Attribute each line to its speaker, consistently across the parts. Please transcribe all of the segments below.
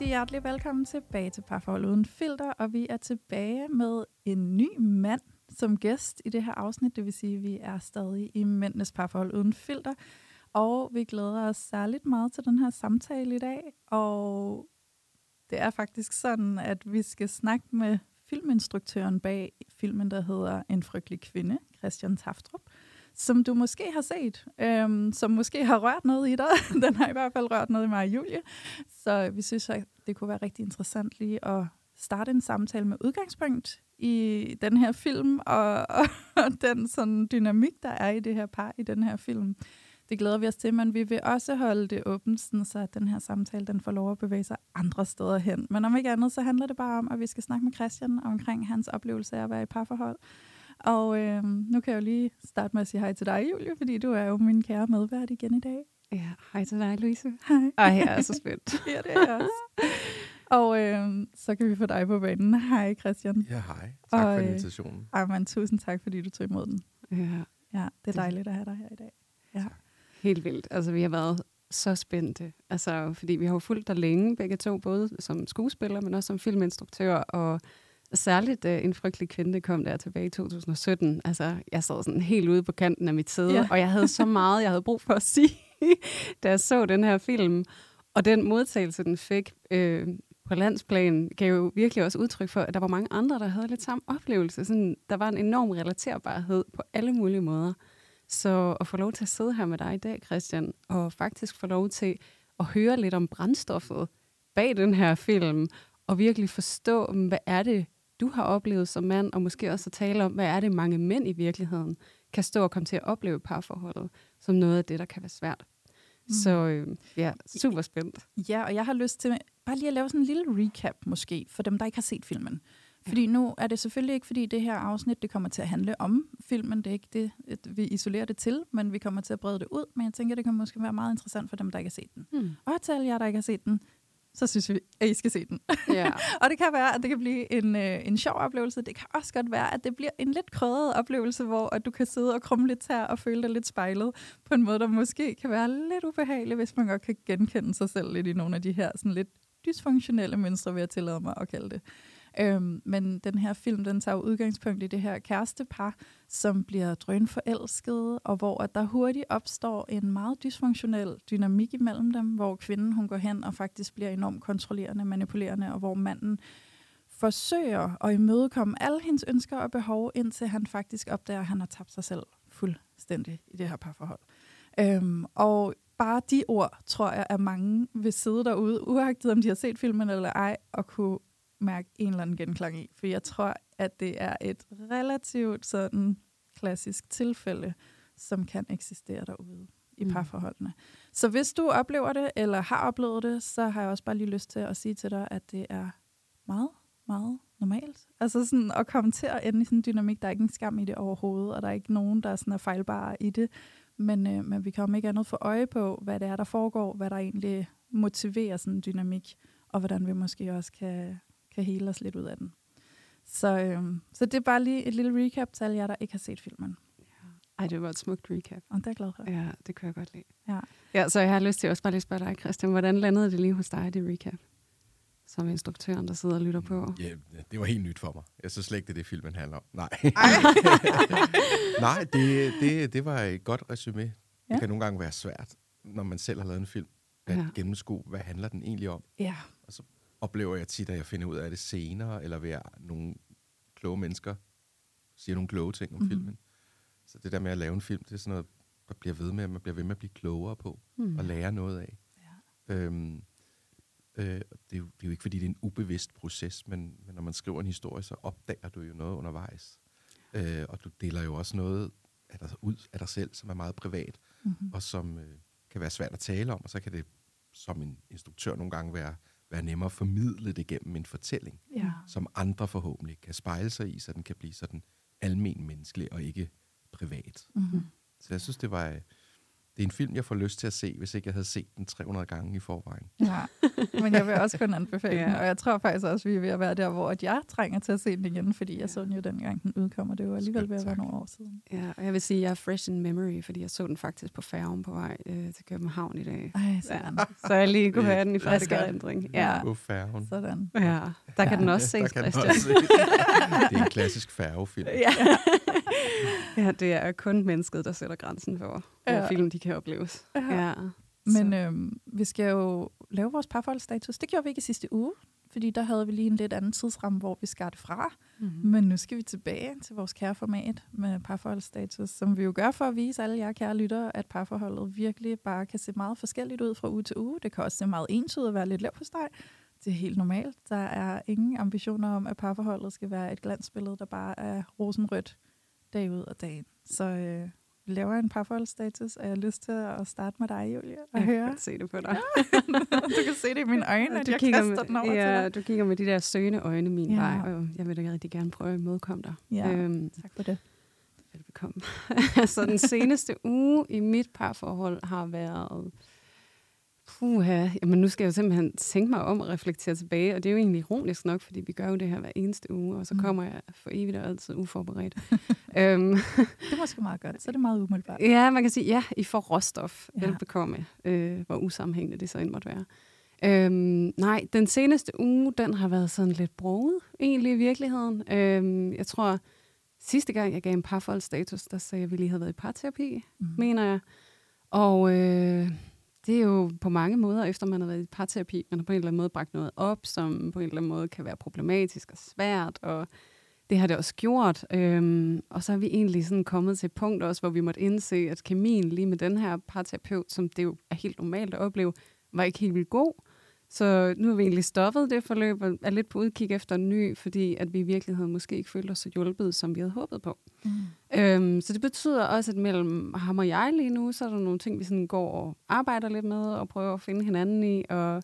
Speaker 1: Rigtig hjertelig velkommen tilbage til Parforhold Uden Filter, og vi er tilbage med en ny mand som gæst i det her afsnit, det vil sige, at vi er stadig i Mændenes Parforhold Uden Filter, og vi glæder os særligt meget til den her samtale i dag, og det er faktisk sådan, at vi skal snakke med filminstruktøren bag filmen, der hedder En frygtelig kvinde, Christian Taftrup, som du måske har set, øhm, som måske har rørt noget i dig. Den har i hvert fald rørt noget i mig og Julie. Så vi synes, at det kunne være rigtig interessant lige at starte en samtale med udgangspunkt i den her film, og, og, og den sådan dynamik, der er i det her par i den her film. Det glæder vi os til, men vi vil også holde det åbent, sådan så at den her samtale den får lov at bevæge sig andre steder hen. Men om ikke andet, så handler det bare om, at vi skal snakke med Christian omkring hans oplevelse af at være i parforhold. Og øh, nu kan jeg jo lige starte med at sige hej til dig, Julie, fordi du er jo min kære medvært igen i dag.
Speaker 2: Ja, hej til dig, Louise.
Speaker 1: Hej.
Speaker 2: Ej, jeg er så spændt.
Speaker 1: Ja, det er jeg også. Og øh, så kan vi få dig på banen. Hej, Christian.
Speaker 3: Ja, hej. Tak
Speaker 1: Og,
Speaker 3: for
Speaker 1: øh,
Speaker 3: invitationen.
Speaker 1: Ej, man, tusind tak, fordi du tog imod den.
Speaker 2: Ja,
Speaker 1: Ja, det er dejligt at have dig her i dag. Ja.
Speaker 2: helt vildt. Altså, vi har været så spændte. Altså, fordi vi har jo fulgt dig længe, begge to, både som skuespiller, men også som filminstruktør, og særligt uh, En frygtelig kvinde kom der tilbage i 2017. Altså, jeg sad sådan helt ude på kanten af mit sæde,
Speaker 1: Ja.
Speaker 2: og jeg havde så meget, jeg havde brug for at sige, da jeg så den her film. Og den modtagelse, den fik øh, på landsplan, gav jo virkelig også udtryk for, at der var mange andre, der havde lidt samme oplevelse. Sådan, der var en enorm relaterbarhed på alle mulige måder. Så at få lov til at sidde her med dig i dag, Christian, og faktisk få lov til at høre lidt om brændstoffet bag den her film, og virkelig forstå, hvad er det, du har oplevet som mand, og måske også at tale om, hvad er det, mange mænd i virkeligheden kan stå og komme til at opleve parforholdet, som noget af det, der kan være svært. Mm. Så øh, ja, super spændt.
Speaker 1: ja, og jeg har lyst til bare lige at lave sådan en lille recap måske, for dem, der ikke har set filmen. Fordi nu er det selvfølgelig ikke, fordi det her afsnit, det kommer til at handle om filmen. Det er ikke det, at vi isolerer det til, men vi kommer til at brede det ud. Men jeg tænker, det kan måske være meget interessant for dem, der ikke har set den.
Speaker 2: Hmm.
Speaker 1: Og til alle jer, der ikke har set den, så synes vi, at I skal se den.
Speaker 2: Ja.
Speaker 1: Og det kan være, at det kan blive en, øh, en sjov oplevelse. Det kan også godt være, at det bliver en lidt krødret oplevelse, hvor at du kan sidde og krumme lidt tær og føle dig lidt spejlet på en måde, der måske kan være lidt ubehagelig, hvis man godt kan genkende sig selv lidt i nogle af de her sådan lidt dysfunktionelle mønstre, vil jeg tillade mig at kalde det. Øhm, men den her film, den tager udgangspunkt i det her kærestepar, som bliver drønforelsket, og hvor at der hurtigt opstår en meget dysfunktionel dynamik imellem dem, hvor kvinden hun går hen og faktisk bliver enormt kontrollerende, manipulerende, og hvor manden forsøger at imødekomme alle hendes ønsker og behov, indtil han faktisk opdager, at han har tabt sig selv fuldstændig i det her parforhold. Øhm, og bare de ord, tror jeg, at mange vil sidde derude, uagtet om de har set filmen eller ej, og kunne mærke en eller anden genklang i. For jeg tror, at det er et relativt sådan klassisk tilfælde, som kan eksistere derude i
Speaker 2: Mm.
Speaker 1: parforholdene. Så hvis du oplever det, eller har oplevet det, så har jeg også bare lige lyst til at sige til dig, at det er meget, meget normalt. Altså sådan at komme til at ende i sådan en dynamik, der er ikke en skam i det overhovedet, og der er ikke nogen, der sådan er fejlbare i det. Men, øh, men vi om ikke andet få øje på, hvad det er, der foregår, hvad der egentlig motiverer sådan en dynamik, og hvordan vi måske også kan, kan hele os lidt ud af den. Så, øh, så det er bare lige et lille recap til alle jer, der ikke har set filmen.
Speaker 2: Ej, det var et smukt recap.
Speaker 1: Og det er jeg glad for.
Speaker 2: Ja, det kan jeg godt lide.
Speaker 1: Ja.
Speaker 2: ja, så jeg har lyst til at også bare lige spørge dig, Christian, hvordan landede det lige hos dig, det recap? Som instruktøren, der sidder og lytter på.
Speaker 3: Ja, det var helt nyt for mig. Jeg synes slet ikke, det er det, filmen handler om. Nej. Nej, det, det, det var et godt resume. Det
Speaker 1: Ja.
Speaker 3: kan nogle gange være svært, når man selv har lavet en film, at
Speaker 2: Ja.
Speaker 3: gennemskue, hvad handler den egentlig om.
Speaker 1: Ja.
Speaker 3: Oplever jeg tit, at jeg finder ud af det senere, eller ved at nogle kloge mennesker siger nogle kloge ting om
Speaker 1: Mhm.
Speaker 3: mm-hmm. filmen. Så det der med at lave en film, det er sådan noget, der bliver ved med, at man bliver ved med at blive klogere på,
Speaker 2: Hmm.
Speaker 3: og lære noget af.
Speaker 1: Ja.
Speaker 3: Øhm, øh, det, er jo, det er jo ikke, fordi det er en ubevidst proces, men, men når man skriver en historie, så opdager du jo noget undervejs. Øh, og du deler jo også noget af dig, ud af dig selv, som er meget privat,
Speaker 1: Mm-hmm.
Speaker 3: og som øh, kan være svært at tale om, og så kan det som en instruktør nogle gange være, være nemmere at formidle det gennem en fortælling,
Speaker 1: Ja.
Speaker 3: som andre forhåbentlig kan spejle sig i, så den kan blive sådan almen menneskelig og ikke privat.
Speaker 1: Mm-hmm.
Speaker 3: Så jeg synes, det var... Det er en film, jeg får lyst til at se, hvis ikke jeg havde set den 300 gange i forvejen.
Speaker 1: Ja, men jeg vil også kun anbefale ja. den,
Speaker 2: Ja.
Speaker 1: og jeg tror faktisk også, vi er ved at være der, hvor at jeg trænger til at se den igen, fordi jeg så den jo dengang, den udkommer. Det var alligevel ved at være
Speaker 3: tak.
Speaker 1: nogle år siden.
Speaker 2: Ja, og jeg vil sige, at jeg er fresh in memory, fordi jeg så den faktisk på færgen på vej øh, til København i dag.
Speaker 1: Ej,
Speaker 2: Ja,
Speaker 1: sådan.
Speaker 2: så jeg lige kunne have den i
Speaker 1: godt.
Speaker 2: erindring. Ja.
Speaker 3: På færgen.
Speaker 1: Sådan.
Speaker 2: ja, der kan den også
Speaker 3: Der
Speaker 2: ses,
Speaker 3: kan den også ses. Det er en klassisk færgefilm.
Speaker 2: Ja. ja, det er kun mennesket, der sætter grænsen for, hvor
Speaker 1: Ja.
Speaker 2: film de kan opleves.
Speaker 1: Ja.
Speaker 2: Ja.
Speaker 1: Men øhm, vi skal jo lave vores parforholdsstatus. Det gjorde vi ikke i sidste uge, fordi der havde vi lige en lidt anden tidsramme, hvor vi skar det fra.
Speaker 2: Mhm.
Speaker 1: Men nu skal vi tilbage til vores kære format med parforholdsstatus, som vi jo gør for at vise alle jer kære lyttere, at parforholdet virkelig bare kan se meget forskelligt ud fra uge til uge. Det kan også se meget entydigt og være lidt lav på steg. Det er helt normalt. Der er ingen ambitioner om, at parforholdet skal være et glansbillede, der bare er rosenrødt dag ud og dag ind. Så øh, vi laver en parforholdsstatus, og jeg har lyst til at starte med dig, Julia, og
Speaker 2: Jeg kan
Speaker 1: høre.
Speaker 2: godt se det på dig.
Speaker 1: du kan se det i mine øjne, at jeg kaster
Speaker 2: med,
Speaker 1: den over
Speaker 2: ja,
Speaker 1: til dig.
Speaker 2: du kigger med de der søgende øjne min
Speaker 1: Ja.
Speaker 2: ja. vej, og jeg vil da rigtig gerne prøve at imødekomme dig.
Speaker 1: Ja,
Speaker 2: Øhm,
Speaker 1: tak for det.
Speaker 2: velbekomme. så den seneste uge i mit parforhold har været... Puha, jamen nu skal jeg jo simpelthen tænke mig om at reflektere tilbage, og det er jo egentlig ironisk nok, fordi vi gør jo det her hver eneste uge, og så
Speaker 1: Mm.
Speaker 2: kommer jeg for evigt og altid uforberedt. øhm,
Speaker 1: Det er måske meget godt, så er det meget umiddelbart.
Speaker 2: Ja, man kan sige, ja, I får råstof.
Speaker 1: Ja.
Speaker 2: Velbekomme, øh, hvor usammenhængende det så end måtte være. Øhm, nej, den seneste uge, den har været sådan lidt broget, egentlig i virkeligheden. Øhm, jeg tror, sidste gang jeg gav en parforholdsstatus, der sagde jeg, at vi lige havde været i parterapi,
Speaker 1: Mm.
Speaker 2: mener jeg. Og øh, det er jo på mange måder, efter man har været i parterapi, man har på en eller anden måde bragt noget op, som på en eller anden måde kan være problematisk og svært, og det har det også gjort. Øhm, og så er vi egentlig sådan kommet til et punkt også, hvor vi måtte indse, at kemien lige med den her parterapeut, som det jo er helt normalt at opleve, var ikke helt vildt god. Så nu har vi egentlig stoppet det forløb og er lidt på udkig efter en ny, fordi at vi i virkeligheden måske ikke følte os så hjulpet, som vi havde håbet på.
Speaker 1: Mm.
Speaker 2: Øhm, så det betyder også, at mellem ham og jeg lige nu, så er der nogle ting, vi sådan går og arbejder lidt med og prøver at finde hinanden i. Og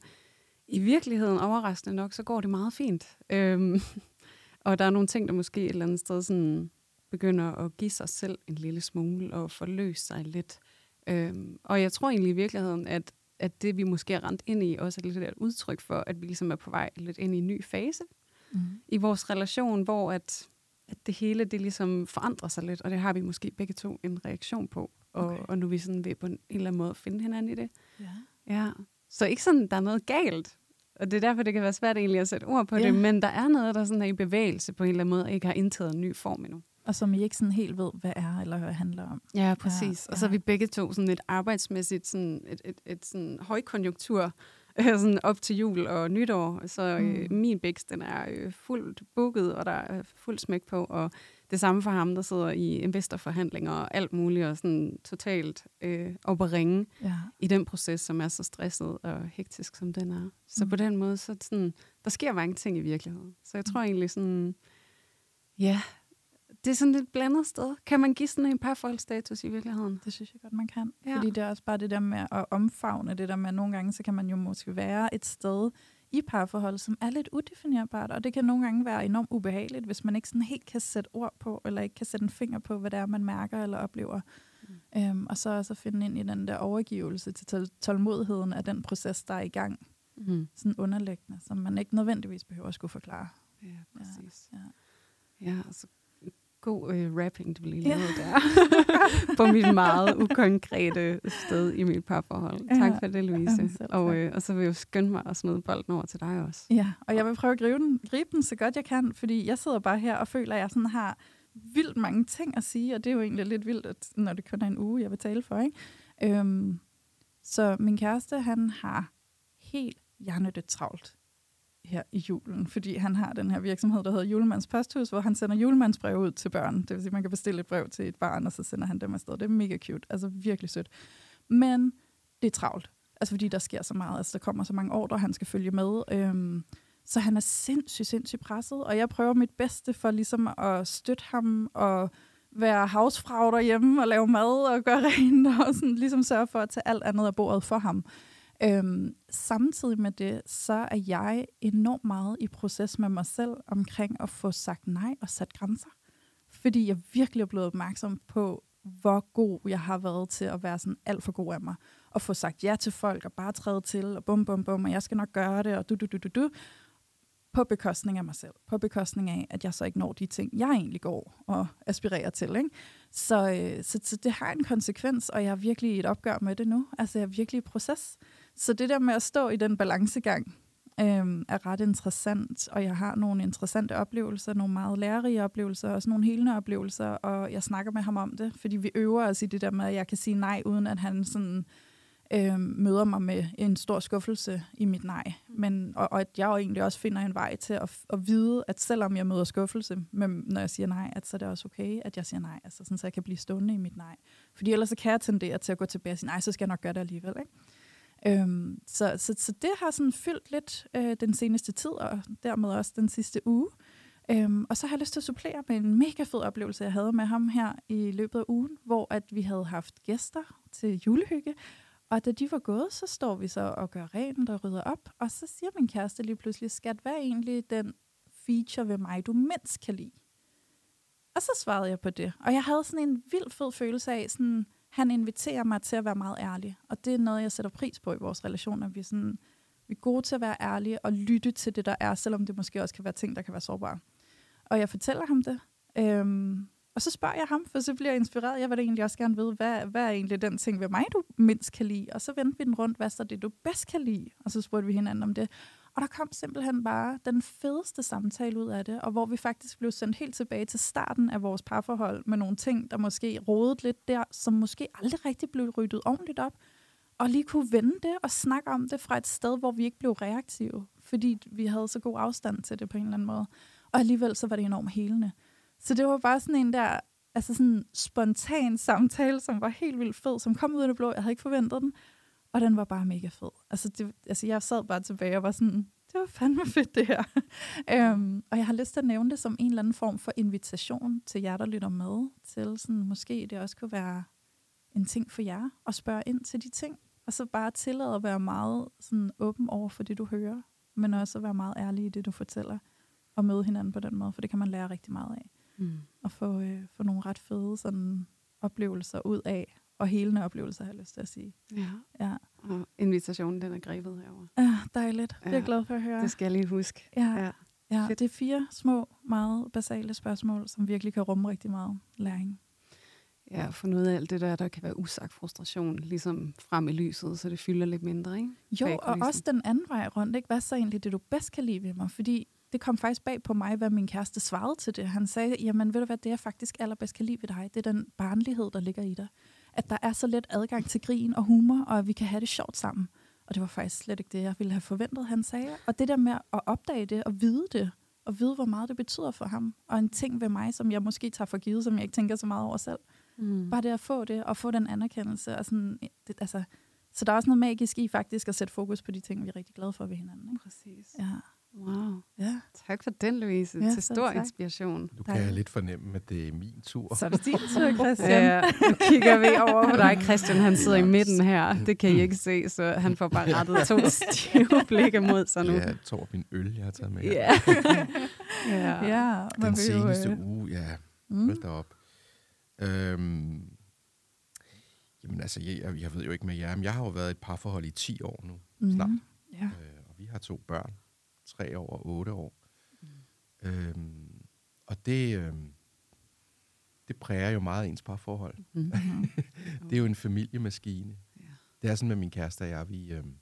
Speaker 2: i virkeligheden, overraskende nok, så går det meget fint. Øhm, og der er nogle ting, der måske et eller andet sted sådan begynder at give sig selv en lille smule og forløse sig lidt. Øhm, og jeg tror egentlig i virkeligheden, at, at det vi måske er rent ind i, også er lidt et udtryk for, at vi ligesom er på vej lidt ind i en ny fase
Speaker 1: Mm.
Speaker 2: i vores relation, hvor at, at det hele det ligesom forandrer sig lidt, og det har vi måske begge to en reaktion på. Og,
Speaker 1: Okay.
Speaker 2: og nu er vi sådan ved på en eller anden måde at finde hinanden i det.
Speaker 1: Ja.
Speaker 2: Ja. Så ikke sådan, der er noget galt. Og det er derfor, det kan være svært egentlig at sætte ord på
Speaker 1: Ja.
Speaker 2: det, men der er noget, der sådan er i bevægelse på en eller anden måde, og ikke har indtaget en ny form endnu.
Speaker 1: Og som I ikke sådan helt ved, hvad er eller hvad handler om.
Speaker 2: Ja, præcis. Ja, og så
Speaker 1: ja.
Speaker 2: er vi begge to sådan et arbejdsmæssigt, sådan et, et, et sådan højkonjunktur, øh, sådan op til jul og nytår. Så øh,
Speaker 1: Mm.
Speaker 2: min bæks, den er øh, fuldt booket, og der er fuld smæk på, og det samme for ham, der sidder i investorforhandlinger og alt muligt, og sådan totalt øh, op at ringe
Speaker 1: Ja.
Speaker 2: i den proces, som er så stresset og hektisk, som den er. Så
Speaker 1: Mm.
Speaker 2: på den måde, så sådan, der sker mange ting i virkeligheden. Så jeg tror
Speaker 1: Mm.
Speaker 2: egentlig sådan, ja, det er sådan et blandet sted. Kan man give sådan en parforholdsstatus i virkeligheden?
Speaker 1: Det synes jeg godt, man kan.
Speaker 2: Ja.
Speaker 1: Fordi det er også bare det der med at omfavne det der med, at nogle gange, så kan man jo måske være et sted i parforhold, som er lidt udefinerbart, og det kan nogle gange være enormt ubehageligt, hvis man ikke sådan helt kan sætte ord på, eller ikke kan sætte en finger på, hvad det er, man mærker eller oplever. Mm. Øhm, og så også at finde ind i den der overgivelse til tål- tålmodigheden af den proces, der er i gang,
Speaker 2: Mm.
Speaker 1: sådan underliggende, som man ikke nødvendigvis behøver at skulle forklare.
Speaker 2: Ja, præcis.
Speaker 1: Ja.
Speaker 2: Ja, altså god øh, rapping, du lige
Speaker 1: Ja.
Speaker 2: der. på mit meget ukonkrete sted i mit parforhold.
Speaker 1: Ja.
Speaker 2: Tak for det, Louise.
Speaker 1: Selv
Speaker 2: og, øh, og så vil jeg jo skynde mig at smide bolden over til dig også.
Speaker 1: Ja, og jeg vil prøve at gribe den, gribe den så godt jeg kan, fordi jeg sidder bare her og føler, at jeg sådan har vildt mange ting at sige, og det er jo egentlig lidt vildt, at, når det kun er en uge, jeg vil tale for. Ikke? Øhm, så min kæreste, han har helt hjernedødt travlt her i julen, fordi han har den her virksomhed, der hedder Julemands Posthus, hvor han sender julemandsbrev ud til børn. Det vil sige, at man kan bestille et brev til et barn, og så sender han dem afsted. Det er mega cute, altså virkelig sødt. Men det er travlt, altså fordi der sker så meget. Altså der kommer så mange ordre, han skal følge med. Øhm, Så han er sindssygt, sindssygt presset, og jeg prøver mit bedste for ligesom at støtte ham og være housefrau derhjemme og lave mad og gøre rent og sådan, ligesom sørge for at tage alt andet af bordet for ham. Øhm, samtidig med det, så er jeg enormt meget i proces med mig selv omkring at få sagt nej og sat grænser. Fordi jeg virkelig er blevet opmærksom på, hvor god jeg har været til at være sådan alt for god af mig. Og få sagt ja til folk og bare træde til og bum bum bum, og jeg skal nok gøre det, og du du du du du på bekostning af mig selv. På bekostning af, at jeg så ikke når de ting, jeg egentlig går og aspirerer til. Ikke? Så, øh, så, så det har en konsekvens, og jeg er virkelig i et opgør med det nu. Altså jeg er virkelig i proces. Så det der med at stå i den balancegang, øh, er ret interessant, og jeg har nogle interessante oplevelser, nogle meget lærerige oplevelser, også nogle helende oplevelser, og jeg snakker med ham om det, fordi vi øver os i det der med, at jeg kan sige nej, uden at han sådan øh, møder mig med en stor skuffelse i mit nej. Men, og, og at jeg jo egentlig også finder en vej til at, at vide, at selvom jeg møder skuffelse, men når jeg siger nej, at så er det også okay, at jeg siger nej, altså sådan, så jeg kan blive stående i mit nej. Fordi ellers så kan jeg tendere til at gå tilbage og sige, nej, så skal jeg nok gøre det alligevel. Ikke? Øhm, så, så, så det har sådan fyldt lidt øh, den seneste tid, og dermed også den sidste uge. Øhm, og så har jeg lyst til at supplere med en mega fed oplevelse, jeg havde med ham her i løbet af ugen, hvor at vi havde haft gæster til julehygge, og da de var gået, så står vi så og gør rent og rydder op, og så siger min kæreste lige pludselig, skat, hvad er egentlig den feature ved mig, du mindst kan lide? Og så svarede jeg på det, og jeg havde sådan en vild fed følelse af, sådan, han inviterer mig til at være meget ærlig, og det er noget, jeg sætter pris på i vores relation, at vi er, sådan, vi er gode til at være ærlige og lytte til det, der er, selvom det måske også kan være ting, der kan være sårbare. Og jeg fortæller ham det, øhm, og så spørger jeg ham, for så bliver jeg inspireret. Jeg vil egentlig også gerne vide, hvad, hvad er egentlig den ting ved mig, du mindst kan lide? Og så vendte vi den rundt, hvad så det, du bedst kan lide? Og så spurgte vi hinanden om det. Og der kom simpelthen bare den fedeste samtale ud af det, og hvor vi faktisk blev sendt helt tilbage til starten af vores parforhold med nogle ting, der måske rodede lidt der, som måske aldrig rigtig blev ryddet ordentligt op, og lige kunne vende det og snakke om det fra et sted, hvor vi ikke blev reaktive, fordi vi havde så god afstand til det på en eller anden måde. Og alligevel så var det enormt helende. Så det var bare sådan en der, altså sådan spontan samtale, som var helt vildt fed, som kom ud af det blå. Jeg havde ikke forventet den. Og den var bare mega fed. Altså, det, altså jeg sad bare tilbage og var sådan, det var fandme fedt det her. um, og jeg har lyst til at nævne det som en eller anden form for invitation til jer, der lytter med, til sådan, måske det også kunne være en ting for jer, at spørge ind til de ting, og så bare tillade at være meget sådan, åben over for det, du hører, men også at være meget ærlig i det, du fortæller, og møde hinanden på den måde, for det kan man lære rigtig meget af mm. og få, øh, få nogle ret fede sådan, oplevelser ud af, og helende oplevelser, har jeg lyst til at sige.
Speaker 2: Ja.
Speaker 1: ja.
Speaker 2: Og invitationen, den er grebet herovre.
Speaker 1: Ja, dejligt. Det er jeg glad for at høre.
Speaker 2: Det skal jeg lige huske.
Speaker 1: Ja. ja. Ja, det er fire små, meget basale spørgsmål, som virkelig kan rumme rigtig meget læring.
Speaker 2: Ja, for noget af alt det der, der kan være usagt frustration, ligesom frem i lyset, så det fylder lidt mindre, ikke?
Speaker 1: Jo, og også den anden vej rundt, ikke? Hvad så egentlig det, du bedst kan lide ved mig? Fordi det kom faktisk bag på mig, hvad min kæreste svarede til det. Han sagde, jamen ved du hvad, det jeg faktisk allerbedst kan lide ved dig, det er den barnlighed, der ligger i dig. At der er så let adgang til grin og humor, og at vi kan have det sjovt sammen. Og det var faktisk slet ikke det, jeg ville have forventet, han sagde. Og det der med at opdage det og vide det, og vide, hvor meget det betyder for ham. Og en ting ved mig, som jeg måske tager for givet, som jeg ikke tænker så meget over selv. Mm. Bare det at få det, og få den anerkendelse. Og sådan, det, altså, så der er også noget magisk i faktisk at sætte fokus på de ting, vi er rigtig glade for ved hinanden. Ikke?
Speaker 2: Præcis.
Speaker 1: Ja.
Speaker 2: Wow.
Speaker 1: Ja.
Speaker 2: Tak for den, Louise. Ja, til stor tak. inspiration.
Speaker 3: Nu kan jeg lidt fornemme, at det er min tur.
Speaker 1: Så er det din tur, Christian.
Speaker 2: ja, nu kigger vi over på dig. Christian, han sidder i midten her. Det kan I ikke se, så han får bare rettet to stive blikke mod sig nu.
Speaker 3: Ja, jeg min øl, jeg har taget med.
Speaker 2: Ja.
Speaker 1: ja. ja.
Speaker 3: Den seneste øh... uge, ja. Mm. Hold da op. Øhm, jamen altså, jeg, jeg ved jo ikke med jer, men jeg har jo været i et parforhold i 10 år nu, mm. snart.
Speaker 1: Ja.
Speaker 3: Øh, og vi har to børn tre år og otte år. Mm. Øhm, og det, øhm, det præger jo meget ens parforhold. Mm. det er jo en familiemaskine. Ja. Det er sådan med min kæreste og jeg, vi, øhm,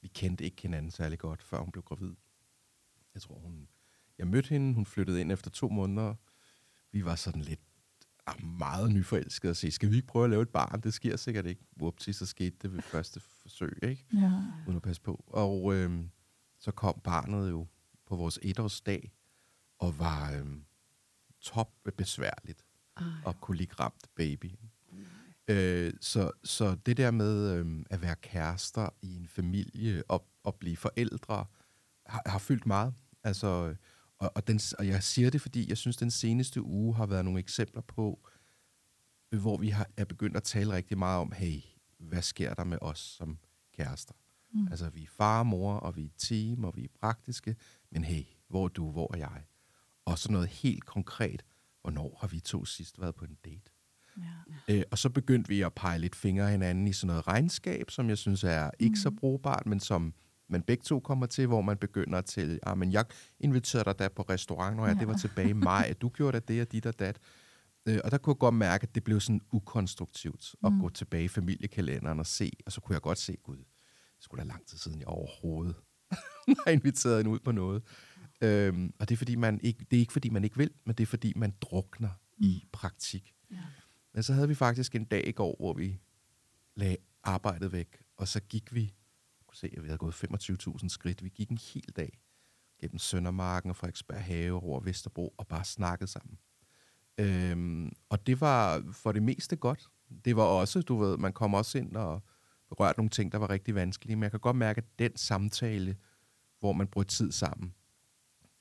Speaker 3: vi kendte ikke hinanden særlig godt, før hun blev gravid. Jeg tror, hun... Jeg mødte hende, hun flyttede ind efter to måneder. Vi var sådan lidt ah, meget nyforelskede og sige, skal vi ikke prøve at lave et barn? Det sker sikkert ikke. Whoopsie, så skete det ved første forsøg, ikke?
Speaker 1: Ja.
Speaker 3: Uden at passe på. Og øhm, kom barnet jo på vores etårsdag, og var øhm, top besværligt, Ej. og kolikramt baby. Øh, så, så det der med øhm, at være kærester i en familie og, og blive forældre, har, har fyldt meget. Altså, og, og, den, og jeg siger det, fordi jeg synes, den seneste uge har været nogle eksempler på, hvor vi har, er begyndt at tale rigtig meget om, hey, hvad sker der med os som kærester? Mm. Altså, vi er far og mor, og vi er team, og vi er praktiske, men hey, hvor er du, hvor er jeg? Og så noget helt konkret, hvornår har vi to sidst været på en date? Ja. Øh, og så begyndte vi at pege lidt fingre hinanden i sådan noget regnskab, som jeg synes er ikke mm. så brugbart, men som man begge to kommer til, hvor man begynder til, ah, men jeg inviterede dig da på restaurant, og ja, det var tilbage i maj, du gjorde da det og dit og dat. Øh, og der kunne jeg godt mærke, at det blev sådan ukonstruktivt at mm. gå tilbage i familiekalenderen og se, og så kunne jeg godt se, gud, skulle da lang tid siden, jeg overhovedet har inviteret hende ud på noget. Øhm, og det er, fordi man ikke, det er ikke, fordi man ikke vil, men det er, fordi man drukner mm. i praktik. Ja. Men så havde vi faktisk en dag i går, hvor vi lagde arbejdet væk, og så gik vi, kunne se, at vi havde gået 25.000 skridt, vi gik en hel dag gennem Søndermarken og Frederiksberg Have over Vesterbro og bare snakkede sammen. Øhm, og det var for det meste godt. Det var også, du ved, man kom også ind og berørte nogle ting, der var rigtig vanskelige, men jeg kan godt mærke, at den samtale, hvor man bruger tid sammen,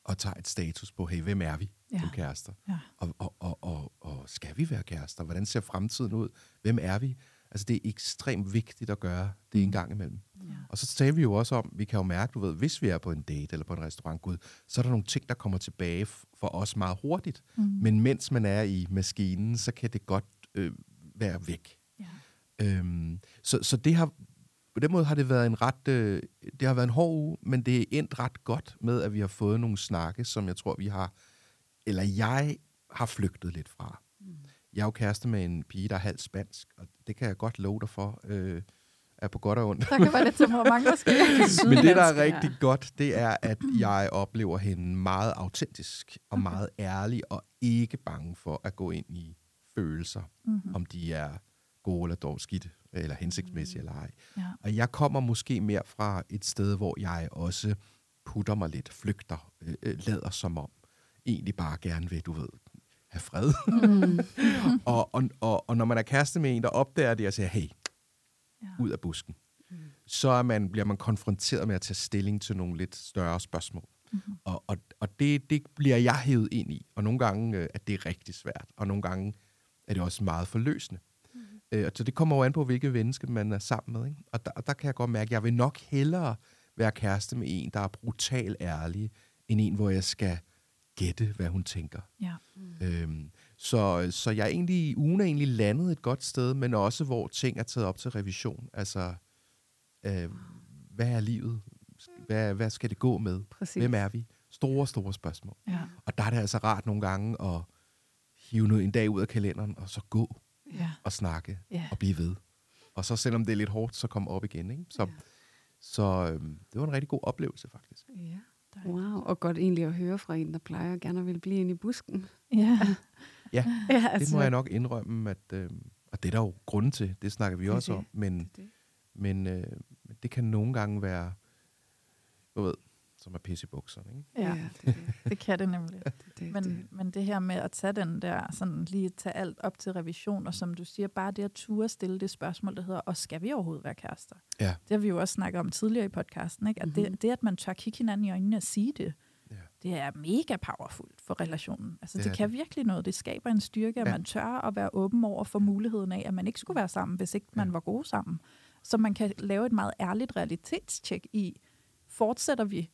Speaker 3: og tager et status på, hey, hvem er vi ja. som kærester? Ja. Og, og, og, og, og skal vi være kærester? Hvordan ser fremtiden ud? Hvem er vi? Altså, det er ekstremt vigtigt at gøre det en mm. gang imellem. Ja. Og så taler vi jo også om, vi kan jo mærke, du ved, hvis vi er på en date eller på en restaurant, gud, så er der nogle ting, der kommer tilbage for os meget hurtigt. Mm. Men mens man er i maskinen, så kan det godt øh, være væk. Ja. Øhm, så, så det har, på den måde har det været en ret, øh, det har været en hård uge, men det er endt ret godt med, at vi har fået nogle snakke, som jeg tror, vi har, eller jeg har flygtet lidt fra. Mm. Jeg er jo kæreste med en pige, der er halvt spansk, og det kan jeg godt love dig for, øh, er på godt og ondt.
Speaker 1: Der kan være lidt temperament måske.
Speaker 3: Men det, der er rigtig godt, det er, at jeg oplever hende meget autentisk og okay. meget ærlig, og ikke bange for at gå ind i følelser, mm-hmm. om de er gode eller dårlige skidt eller hensigtsmæssige mm. eller ej. Ja. Og jeg kommer måske mere fra et sted, hvor jeg også putter mig lidt, flygter, øh, øh, lader som om, egentlig bare gerne vil, du ved, have fred. Mm. og, og, og, og når man er kæreste med en, der opdager det og siger, hey, ja. ud af busken, mm. så er man, bliver man konfronteret med at tage stilling til nogle lidt større spørgsmål. Mm-hmm. Og, og, og det, det bliver jeg hævet ind i. Og nogle gange øh, er det rigtig svært, og nogle gange er det også meget forløsende. Øh, så det kommer jo an på, hvilke menneske man er sammen med. Ikke? Og, der, og der kan jeg godt mærke, at jeg vil nok hellere være kæreste med en, der er brutal ærlig, end en, hvor jeg skal gætte, hvad hun tænker. Ja. Mm. Øhm, så, så jeg er egentlig, ugen er egentlig landet et godt sted, men også hvor ting er taget op til revision. Altså, øh, hvad er livet? Hvad, hvad skal det gå med? Præcis. Hvem er vi? Store, store spørgsmål. Ja. Og der er det altså rart nogle gange at hive noget en dag ud af kalenderen, og så gå ja. og snakke ja. og blive ved. Og så selvom det er lidt hårdt, så komme op igen. Ikke? Så, ja. så øhm, det var en rigtig god oplevelse faktisk. Ja.
Speaker 2: Wow, og godt egentlig at høre fra en, der plejer gerne at vil blive inde i busken.
Speaker 3: Ja, ja, ja altså. det må jeg nok indrømme, at, øh, og det er der jo grund til, det snakker vi også det, om, men, det, det. men øh, det kan nogle gange være, du ved, som er pisse i bukserne. Ikke?
Speaker 1: Ja, ja det, det. det kan det nemlig. det, det, men, det. men det her med at tage den der, sådan lige tage alt op til revision, og som du siger, bare det at ture stille det spørgsmål, der hedder, og skal vi overhovedet være kærester? Ja. Det har vi jo også snakket om tidligere i podcasten, ikke? at mm-hmm. det, det, at man tør kigge hinanden i øjnene og sige det, ja. det er mega powerfult for relationen. Altså det, det kan det. virkelig noget. Det skaber en styrke, at ja. man tør at være åben over for muligheden af, at man ikke skulle være sammen, hvis ikke ja. man var gode sammen. Så man kan lave et meget ærligt realitetstjek i, fortsætter vi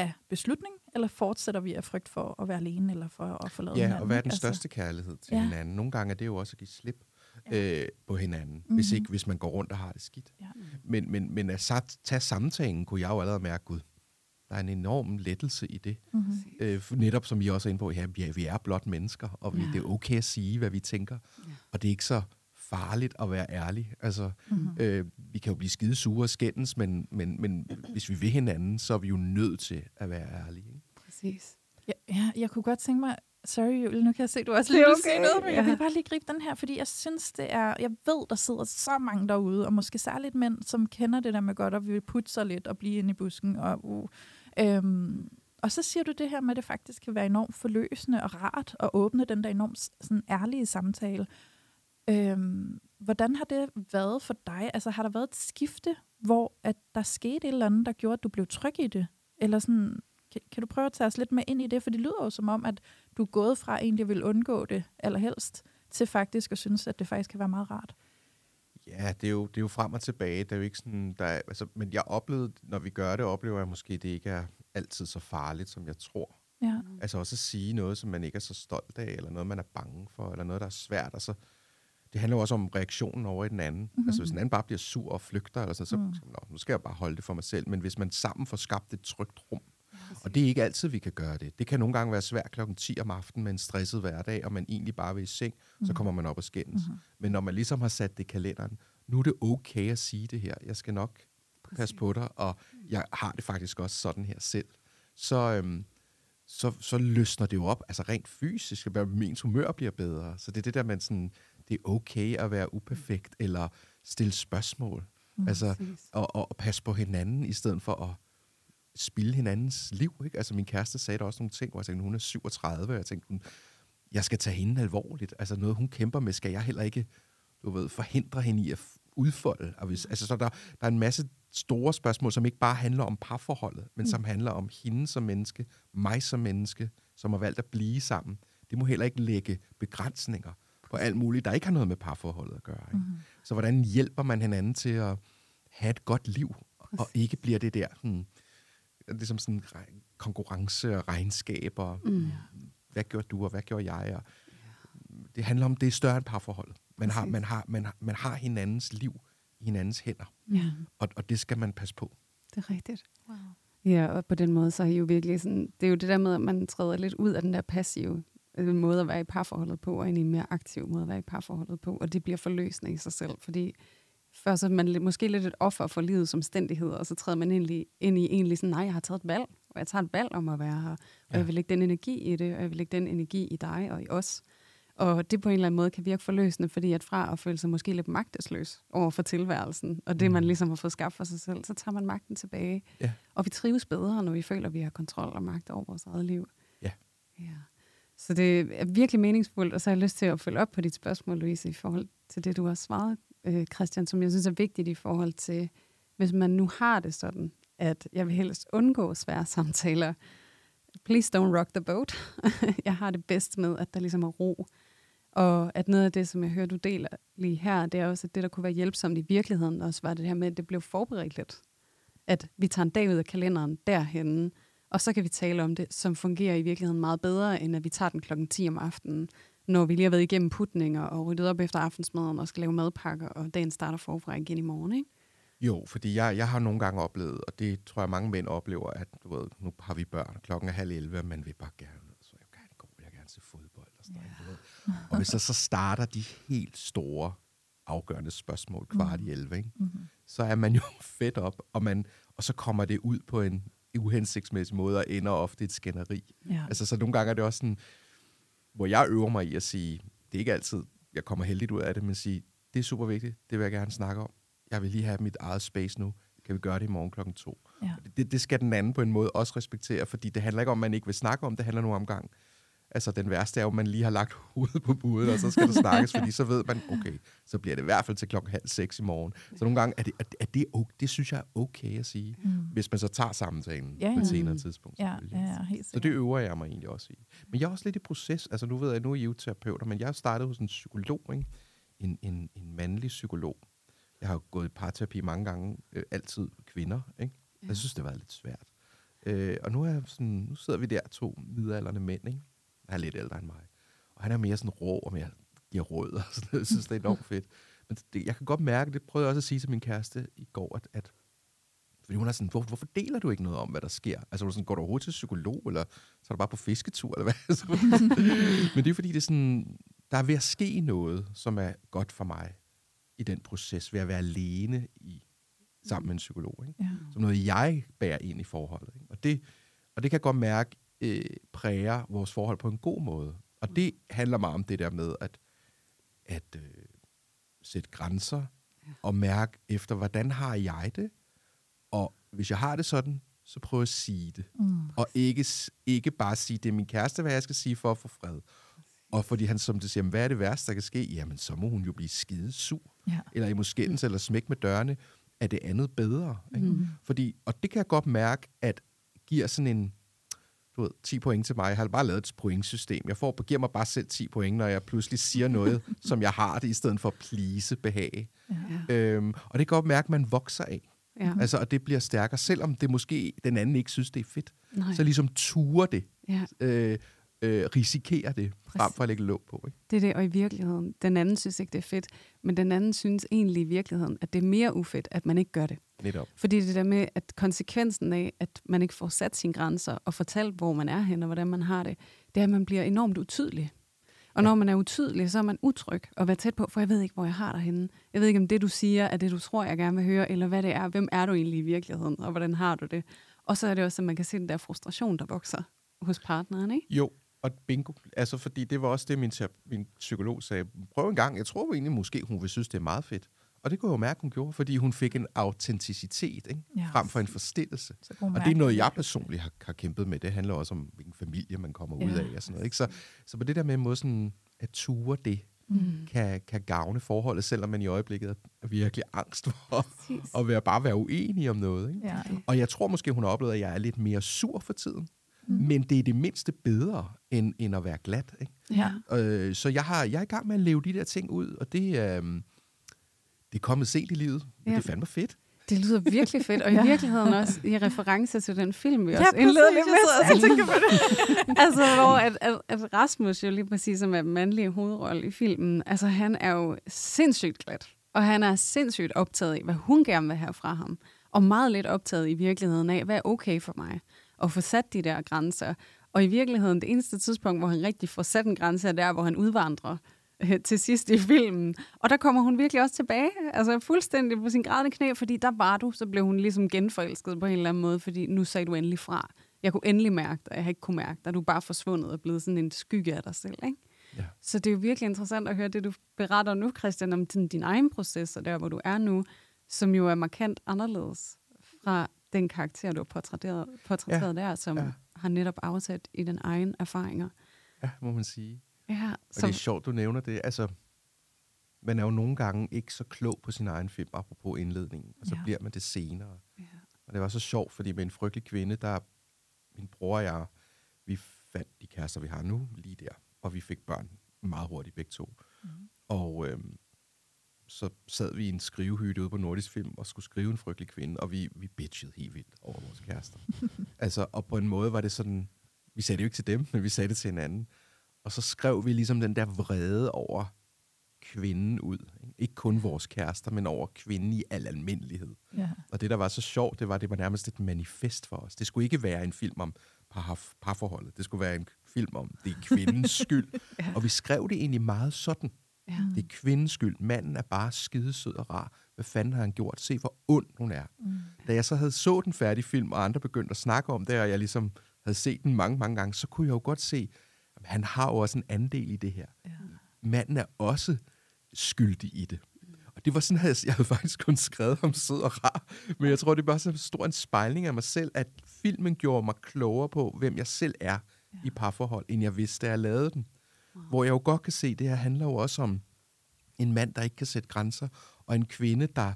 Speaker 1: af beslutning, eller fortsætter vi af frygt for at være alene, eller for at forlade
Speaker 3: ja,
Speaker 1: hinanden?
Speaker 3: Ja, og hvad er den altså, største kærlighed til ja. hinanden? Nogle gange er det jo også at give slip ja. øh, på hinanden, mm-hmm. hvis ikke hvis man går rundt og har det skidt. Ja. Men, men, men at tage samtalen, kunne jeg jo allerede mærke, gud, der er en enorm lettelse i det. Mm-hmm. Øh, netop som I også er inde på, ja, vi er, vi er blot mennesker, og vi, ja. det er okay at sige, hvad vi tænker. Ja. Og det er ikke så farligt at være ærlig. Altså, mm-hmm. øh, vi kan jo blive skide sure og skændes, men, men, men hvis vi vil hinanden, så er vi jo nødt til at være ærlige. Ikke?
Speaker 1: Præcis. Ja, ja, jeg kunne godt tænke mig, sorry Julie, nu kan jeg se, du også lige okay. sige noget, men ja. jeg vil bare lige gribe den her, fordi jeg synes, det er, jeg ved, der sidder så mange derude, og måske særligt mænd, som kender det der med godt at vil putte sig lidt og blive inde i busken. Og, uh, øhm, og så siger du det her med, at det faktisk kan være enormt forløsende og rart at åbne den der enormt sådan, ærlige samtale. Øhm, hvordan har det været for dig? Altså har der været et skifte, hvor at der skete et eller andet, der gjorde, at du blev tryg i det? Eller sådan, kan, kan du prøve at tage os lidt med ind i det? For det lyder jo som om, at du er gået fra en, der vil undgå det allerhelst, til faktisk at synes, at det faktisk kan være meget rart.
Speaker 3: Ja, det er, jo, det er jo frem og tilbage. Det er jo ikke sådan, der er, altså, men jeg oplevede, når vi gør det, oplever jeg måske, at det ikke er altid så farligt, som jeg tror.
Speaker 1: Ja.
Speaker 3: Altså også at sige noget, som man ikke er så stolt af, eller noget, man er bange for, eller noget, der er svært. Altså, det handler jo også om reaktionen over i den anden. Mm-hmm. Altså hvis den anden bare bliver sur og flygter, eller sådan, så mm. Nå, nu skal jeg bare holde det for mig selv. Men hvis man sammen får skabt et trygt rum, og det er ikke altid, vi kan gøre det. Det kan nogle gange være svært klokken 10 om aftenen med en stresset hverdag, og man egentlig bare vil i seng, mm. så kommer man op og skændes. Mm-hmm. Men når man ligesom har sat det i kalenderen, nu er det okay at sige det her. Jeg skal nok Præcis. passe på dig, og jeg har det faktisk også sådan her selv. Så, øhm, så, så løsner det jo op, altså rent fysisk, min humør bliver bedre. Så det er det der, man sådan, det er okay at være uperfekt, eller stille spørgsmål. Mm, altså, og, og, og passe på hinanden, i stedet for at spille hinandens liv. Ikke? Altså min kæreste sagde der også nogle ting, hvor jeg tænkte, hun er 37, og jeg tænkte, hun, jeg skal tage hende alvorligt. Altså noget, hun kæmper med, skal jeg heller ikke du ved, forhindre hende i at udfolde. Og hvis, altså, så der, der er en masse store spørgsmål, som ikke bare handler om parforholdet, men mm. som handler om hende som menneske, mig som menneske, som har valgt at blive sammen. Det må heller ikke lægge begrænsninger på alt muligt, der ikke har noget med parforholdet at gøre. Ikke? Mm. Så hvordan hjælper man hinanden til at have et godt liv, Præcis. og ikke bliver det der hmm, ligesom sådan konkurrence og regnskaber. Mm. Hvad gjorde du, og hvad gjorde jeg? Og det handler om, det er større end parforholdet. Man har, man, har, man, har, man har hinandens liv i hinandens hænder. Ja. Og, og det skal man passe på.
Speaker 2: Det er rigtigt. Wow. Ja, og på den måde, så er I jo virkelig sådan, det er jo det der med, at man træder lidt ud af den der passive måde at være i parforholdet på, og en mere aktiv måde at være i parforholdet på, og det bliver forløsende i sig selv, fordi før så er man måske lidt et offer for livets omstændigheder, og så træder man egentlig ind i egentlig sådan, nej, jeg har taget et valg, og jeg tager et valg om at være her, og ja. jeg vil lægge den energi i det, og jeg vil lægge den energi i dig og i os. Og det på en eller anden måde kan virke forløsende, fordi at fra at føle sig måske lidt magtesløs over for tilværelsen, og det man mm. ligesom har fået skabt for sig selv, så tager man magten tilbage. Ja. Og vi trives bedre, når vi føler, at vi har kontrol og magt over vores eget liv.
Speaker 3: Ja.
Speaker 2: ja. Så det er virkelig meningsfuldt, og så har jeg lyst til at følge op på dit spørgsmål, Louise, i forhold til det, du har svaret, øh, Christian, som jeg synes er vigtigt i forhold til, hvis man nu har det sådan, at jeg vil helst undgå svære samtaler. Please don't rock the boat. jeg har det bedst med, at der ligesom er ro. Og at noget af det, som jeg hører, du deler lige her, det er også, at det, der kunne være hjælpsomt i virkeligheden, også var det her med, at det blev forberedt lidt. At vi tager en dag ud af kalenderen derhenne, og så kan vi tale om det, som fungerer i virkeligheden meget bedre, end at vi tager den klokken 10 om aftenen, når vi lige har været igennem putninger og ryddet op efter aftensmaden og skal lave madpakker, og dagen starter forfra igen i morgen, ikke?
Speaker 3: Jo, fordi jeg, jeg har nogle gange oplevet, og det tror jeg mange mænd oplever, at du ved, nu har vi børn, klokken er halv 11, og man vil bare gerne, så jeg vil gerne gå, jeg vil gerne se fodbold og sådan ja. noget. Og hvis så, så starter de helt store, afgørende spørgsmål kvart i 11, ikke? Mm-hmm. så er man jo fedt op, og, man, og så kommer det ud på en uhensigtsmæssig måde, og ender ofte et skænderi. Ja. Altså, så nogle gange er det også sådan, hvor jeg øver mig i at sige, det er ikke altid, jeg kommer heldigt ud af det, men sige, det er super vigtigt, det vil jeg gerne snakke om. Jeg vil lige have mit eget space nu. Kan vi gøre det i morgen klokken to? Ja. Det, det skal den anden på en måde også respektere, fordi det handler ikke om, at man ikke vil snakke om det, handler nu om gang. Altså den værste er jo, at man lige har lagt hovedet på budet, og så skal der snakkes, fordi så ved man, okay, så bliver det i hvert fald til klokken halv seks i morgen. Så nogle gange er det, er, det, okay, det synes jeg er okay at sige, mm. hvis man så tager samtalen ja, ja. på et senere tidspunkt.
Speaker 1: Ja, ja, ja, helt
Speaker 3: så det øver jeg mig egentlig også i. Men jeg er også lidt i proces, altså nu ved jeg, nu er I jo terapeuter, men jeg startede hos en psykolog, ikke? En, en, en mandlig psykolog. Jeg har gået i parterapi mange gange, øh, altid kvinder, ikke? Jeg synes, det var lidt svært. Øh, og nu, er jeg sådan, nu sidder vi der, to midalderne mænd, ikke? Han er lidt ældre end mig. Og han er mere sådan rå og mere giver råd og sådan noget. Jeg synes, det er enormt fedt. Men det, jeg kan godt mærke, det prøvede jeg også at sige til min kæreste i går, at, at fordi hun er sådan, hvor, hvorfor deler du ikke noget om, hvad der sker? Altså, sådan, går du overhovedet til psykolog, eller så er du bare på fisketur, eller hvad? Men det er fordi, det er sådan, der er ved at ske noget, som er godt for mig i den proces, ved at være alene i, sammen med en psykolog. Ikke? Ja. Som noget, jeg bærer ind i forholdet. Ikke? Og, det, og det kan jeg godt mærke, øh, præger vores forhold på en god måde. Og det handler meget om det der med at, at øh, sætte grænser og mærke efter, hvordan har jeg det? Og hvis jeg har det sådan, så prøv at sige det. Mm. Og ikke, ikke bare sige, det er min kæreste, hvad jeg skal sige for at få fred. Og fordi han som det siger, hvad er det værste, der kan ske? Jamen, så må hun jo blive skide sur. Ja. Eller i måske mm. eller smæk med dørene. Er det andet bedre? Ikke? Mm. Fordi, og det kan jeg godt mærke, at giver sådan en, du ved, 10 point til mig. Jeg har bare lavet et pointsystem. Jeg får, giver mig bare selv 10 point, når jeg pludselig siger noget, som jeg har det, i stedet for at please, behage.
Speaker 2: Ja.
Speaker 3: Øhm, og det kan godt mærke, at man vokser af.
Speaker 2: Ja.
Speaker 3: Altså, og det bliver stærkere, selvom det måske den anden ikke synes, det er fedt.
Speaker 2: Nej.
Speaker 3: Så ligesom ture det,
Speaker 2: ja.
Speaker 3: øh, øh, risikerer det, frem
Speaker 2: Præcis.
Speaker 3: for at lægge låg på. Ikke?
Speaker 2: Det er det, og i virkeligheden, den anden synes ikke, det er fedt, men den anden synes egentlig i virkeligheden, at det er mere ufedt, at man ikke gør det.
Speaker 3: Netop.
Speaker 2: Fordi det der med, at konsekvensen af, at man ikke får sat sine grænser og fortalt, hvor man er hen og hvordan man har det, det er, at man bliver enormt utydelig. Og når man er utydelig, så er man utryg og være tæt på, for jeg ved ikke, hvor jeg har dig henne. Jeg ved ikke, om det, du siger, er det, du tror, jeg gerne vil høre, eller hvad det er. Hvem er du egentlig i virkeligheden, og hvordan har du det? Og så er det også, at man kan se den der frustration, der vokser hos partneren, ikke?
Speaker 3: Jo, og bingo. Altså, fordi det var også det, min, min psykolog sagde. Prøv en gang. Jeg tror egentlig måske, hun vil synes, det er meget fedt. Og det kunne jeg jo mærke, hun gjorde, fordi hun fik en autenticitet, ikke?
Speaker 1: Ja.
Speaker 3: frem for en forstillelse. Og det er noget, jeg personligt har, har kæmpet med. Det handler også om, hvilken familie man kommer ud
Speaker 2: Ja.
Speaker 3: af og sådan noget. Ikke? Så, så på det der med måde sådan, at ture det,
Speaker 2: Mm.
Speaker 3: kan, kan gavne forholdet, selvom man i øjeblikket er virkelig angst for
Speaker 2: Præcis.
Speaker 3: at være, bare være uenig om noget. Ikke?
Speaker 1: Ja.
Speaker 3: Og jeg tror måske, hun har oplevet, at jeg er lidt mere sur for tiden.
Speaker 1: Mm.
Speaker 3: Men det er det mindste bedre, end, end at være glat. Ikke?
Speaker 2: Ja.
Speaker 3: Øh, så jeg, har, jeg er i gang med at leve de der ting ud, og det, øh, det er kommet sent i livet. Men
Speaker 2: Ja.
Speaker 3: det er fandme fedt.
Speaker 2: Det lyder virkelig fedt, og i
Speaker 1: Ja.
Speaker 2: virkeligheden også i reference til den film, vi
Speaker 1: Ja,
Speaker 2: også
Speaker 1: præcis.
Speaker 2: indledte lidt
Speaker 1: Jeg sidder og
Speaker 2: med.
Speaker 1: på det.
Speaker 2: altså, hvor at, at, at Rasmus jo lige præcis som er den mandlige hovedrolle i filmen, altså han er jo sindssygt glat, og han er sindssygt optaget af, hvad hun gerne vil have fra ham, og meget lidt optaget i virkeligheden af, hvad er okay for mig, og få sat de der grænser. Og i virkeligheden, det eneste tidspunkt, hvor han rigtig får sat en grænse, er der, hvor han udvandrer øh, til sidst i filmen. Og der kommer hun virkelig også tilbage, altså fuldstændig på sin grædende knæ, fordi der var du, så blev hun ligesom genforelsket på en eller anden måde, fordi nu sagde du endelig fra. Jeg kunne endelig mærke dig, jeg har ikke kunne mærke dig. Du er bare forsvundet og blevet sådan en skygge af dig selv, ikke?
Speaker 3: Ja.
Speaker 2: Så det er jo virkelig interessant at høre det, du beretter nu, Christian, om din, din egen proces, og der, hvor du er nu, som jo er markant anderledes fra den karakter, du har portrætteret, portrætteret ja. der, som
Speaker 3: Ja.
Speaker 2: har netop afsat i den egen erfaringer.
Speaker 3: Ja, må man sige.
Speaker 2: Ja,
Speaker 3: Og
Speaker 2: som,
Speaker 3: det er sjovt, du nævner det. Altså, man er jo nogle gange ikke så klog på sin egen film, apropos indledningen, og så
Speaker 1: ja.
Speaker 3: bliver man det senere.
Speaker 2: ja.
Speaker 3: Og det var så sjovt, fordi med en frygtelig kvinde, der min bror og jeg, vi fandt de kærester, vi har nu, lige der. Og vi fik børn meget hurtigt begge to.
Speaker 1: Mm.
Speaker 3: Og øhm, så sad vi i en skrivehytte ude på Nordisk Film og skulle skrive en frygtelig kvinde, og vi, vi bitchede helt vildt over vores kærester. altså, og på en måde var det sådan, vi sagde det jo ikke til dem, men vi sagde det til hinanden. Og så skrev vi ligesom den der vrede over kvinden ud. Ikke, kun vores kærester, men over kvinden i al almindelighed.
Speaker 1: Ja.
Speaker 3: Og det, der var så sjovt, det var, det var nærmest et manifest for os. Det skulle ikke være en film om par, parforholdet. Det skulle være en film om, det er kvindens skyld.
Speaker 2: Ja.
Speaker 3: Og vi skrev det egentlig meget sådan.
Speaker 2: Ja.
Speaker 3: Det er kvindens skyld. Manden er bare skidesød og rar. Hvad fanden har han gjort? Se, hvor ond hun er.
Speaker 1: Mm.
Speaker 3: Da jeg så havde så den færdige film, og andre begyndte at snakke om det, og jeg ligesom havde set den mange, mange gange, så kunne jeg jo godt se, at han har jo også en andel i det her.
Speaker 1: Ja.
Speaker 3: Manden er også skyldig i det. Og det var sådan, at jeg havde faktisk kun skrevet om sød og rar. Men jeg tror, det var så stor en spejling af mig selv, at filmen gjorde mig klogere på, hvem jeg selv er ja. i parforhold, end jeg vidste, da jeg lavede den. Wow. Hvor jeg jo godt kan se, det her handler jo også om en mand, der ikke kan sætte grænser, og en kvinde, der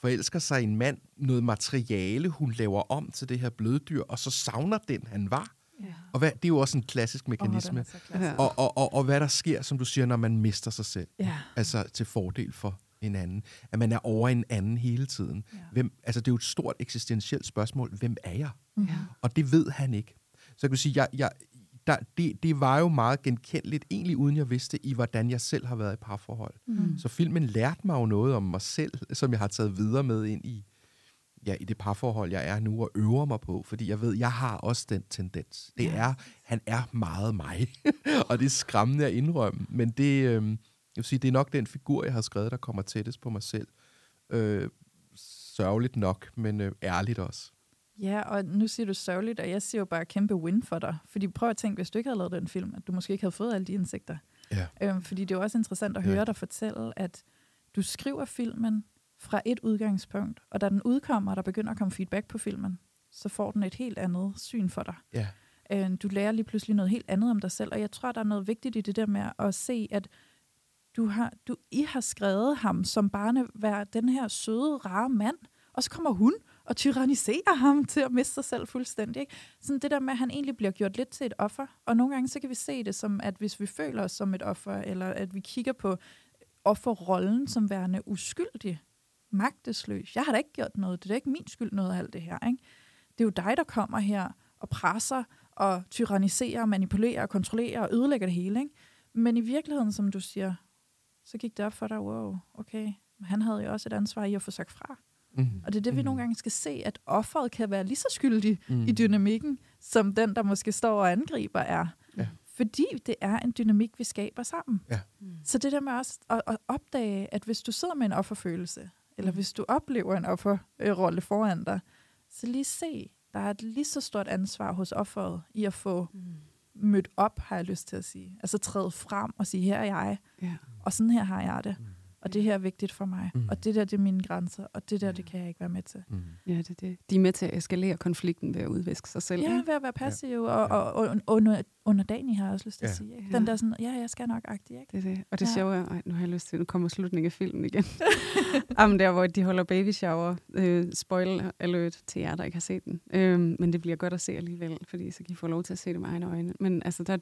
Speaker 3: forelsker sig i en mand, noget materiale, hun laver om til det her bløddyr, og så savner den, han var.
Speaker 2: Ja.
Speaker 3: Og hvad, det er jo også en klassisk mekanisme.
Speaker 1: så klassisk.
Speaker 3: Og, og, og, og hvad der sker, som du siger, når man mister sig selv.
Speaker 1: Ja.
Speaker 3: Altså til fordel for en anden. At man er over en anden hele tiden.
Speaker 1: Ja.
Speaker 3: Hvem, altså det er jo et stort eksistentielt spørgsmål. Hvem er jeg?
Speaker 2: Ja.
Speaker 3: Og det ved han ikke. Så jeg kan sige, jeg, jeg, der, det, det var jo meget genkendeligt, egentlig uden jeg vidste, i hvordan jeg selv har været i parforhold.
Speaker 1: Mm.
Speaker 3: Så filmen lærte mig jo noget om mig selv, som jeg har taget videre med ind i, ja, i det parforhold, jeg er nu, og øver mig på. Fordi jeg ved, jeg har også den tendens. Det er, han er meget mig. og det er skræmmende at indrømme. Men det, øh, jeg vil sige, det er nok den figur, jeg har skrevet, der kommer tættest på mig selv. Øh, sørgeligt nok, men øh, ærligt også.
Speaker 1: Ja, og nu siger du sørgeligt, og jeg siger jo bare kæmpe win for dig. Fordi prøv at tænke, hvis du ikke havde lavet den film, at du måske ikke havde fået alle de indsigter.
Speaker 3: Ja.
Speaker 1: Øhm, fordi det er jo også interessant at
Speaker 3: Ja.
Speaker 1: høre dig fortælle, at du skriver filmen fra et udgangspunkt, og da den udkommer, og der begynder at komme feedback på filmen, så får den et helt andet syn for dig.
Speaker 3: Ja.
Speaker 1: Øh, du lærer lige pludselig noget helt andet om dig selv, og jeg tror, der er noget vigtigt i det der med at se, at du har, du, I har skrevet ham som barne være den her søde, rare mand, og så kommer hun og tyranniserer ham til at miste sig selv fuldstændig. Ikke? Sådan det der med, at han egentlig bliver gjort lidt til et offer. Og nogle gange så kan vi se det som, at hvis vi føler os som et offer, eller at vi kigger på offerrollen som værende uskyldig, magtesløs. Jeg har da ikke gjort noget. Det er da ikke min skyld noget af alt det her. Ikke? Det er jo dig, der kommer her og presser og tyranniserer, manipulerer og kontrollerer og ødelægger det hele. Ikke? Men i virkeligheden, som du siger, så gik det op for dig, wow, okay, han havde jo også et ansvar i at få sagt fra. Mm. Og det er det, vi mm. nogle gange skal se, at offeret kan være lige så skyldig mm. i dynamikken, som den, der måske står og angriber er. Ja. Fordi det er en dynamik, vi skaber sammen. Ja. Mm. Så det der med også at, at opdage, at hvis du sidder med en offerfølelse, eller mm. hvis du oplever en offerrolle foran dig, så lige se, der er et lige så stort ansvar hos offeret i at få mm. mødt op, har jeg lyst til at sige. Altså træde frem og sige, her er jeg, ja. og sådan her har jeg det. Mm og det her er vigtigt for mig, mm. og det der, det er mine grænser, og det der, det kan jeg ikke være med til. Mm.
Speaker 2: Ja, det er det. De er med til at eskalere konflikten ved at udviske sig selv.
Speaker 1: Ja, ved at være passiv, ja. og, og, og, og under, underdanig har jeg også lyst til ja. at sige. Ikke? Den der sådan, ja, jeg skal nok agtig, ikke?
Speaker 2: Det er det. Og det ja. sjove er, nu har jeg lyst til, nu kommer slutningen af filmen igen. Jamen der, hvor de holder baby shower. Øh, spoil alert til jer, der ikke har set den. Øh, men det bliver godt at se alligevel, fordi så kan I få lov til at se det med egne øjne. Men altså, der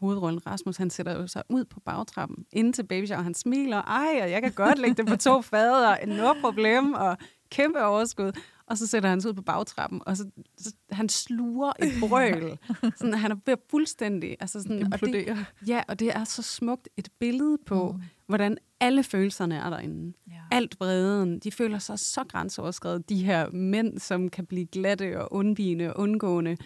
Speaker 2: hovedrollen Rasmus, han sætter jo sig ud på bagtrappen, ind til baby shower, han smiler, ej, og jeg kan godt lægge det på to fader, no problem, og kæmpe overskud. Og så sætter han sig ud på bagtrappen, og så, så han sluger et brøl. sådan, han er ved fuldstændig... Altså sådan, og det, ja, og det er så smukt et billede på, mm. hvordan alle følelserne er derinde. Ja. Alt vreden. De føler sig så grænseoverskrevet, de her mænd, som kan blive glatte og undvigende og undgående.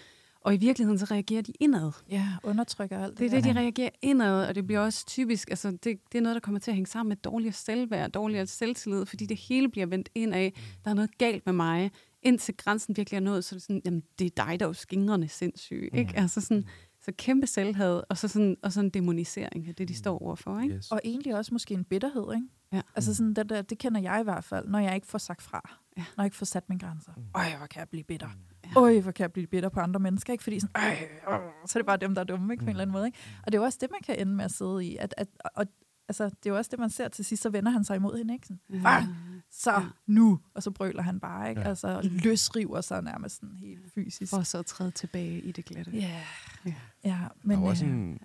Speaker 2: Og i virkeligheden, så reagerer de indad.
Speaker 1: Ja, undertrykker alt
Speaker 2: det Det er det, de reagerer indad, og det bliver også typisk, altså det, det er noget, der kommer til at hænge sammen med dårligere selvværd, dårligere selvtillid, fordi det hele bliver vendt ind af, der er noget galt med mig, indtil grænsen virkelig er nået, så er det sådan, jamen, det er dig, der er jo skingrende sindssyg, ikke? Altså sådan, så kæmpe selvhed, og så sådan, og sådan en demonisering af det, de står overfor. Ikke?
Speaker 1: Yes. Og egentlig også måske en bitterhed. Ikke? Ja. Altså sådan, det, det kender jeg i hvert fald, når jeg ikke får sagt fra. Ja. Når jeg ikke får sat mine grænser. Mm. Øj, hvor kan jeg blive bitter. Ja. Øj, hvor kan jeg blive bitter på andre mennesker. Ikke? Fordi sådan, øj, så er det bare dem, der er dumme, ikke? på mm. en eller anden måde. Ikke? Og det er jo også det, man kan ende med at sidde i. At, at, og, altså, det er jo også det, man ser til sidst, så vender han sig imod hende. Ikke? Sådan, ja. Så ja. nu, og så brøler han bare, ikke? Ja. Altså løsriver sig nærmest sådan helt fysisk.
Speaker 2: For så at træde tilbage i det glatte.
Speaker 1: Ja, ja. ja men,
Speaker 3: der er også en,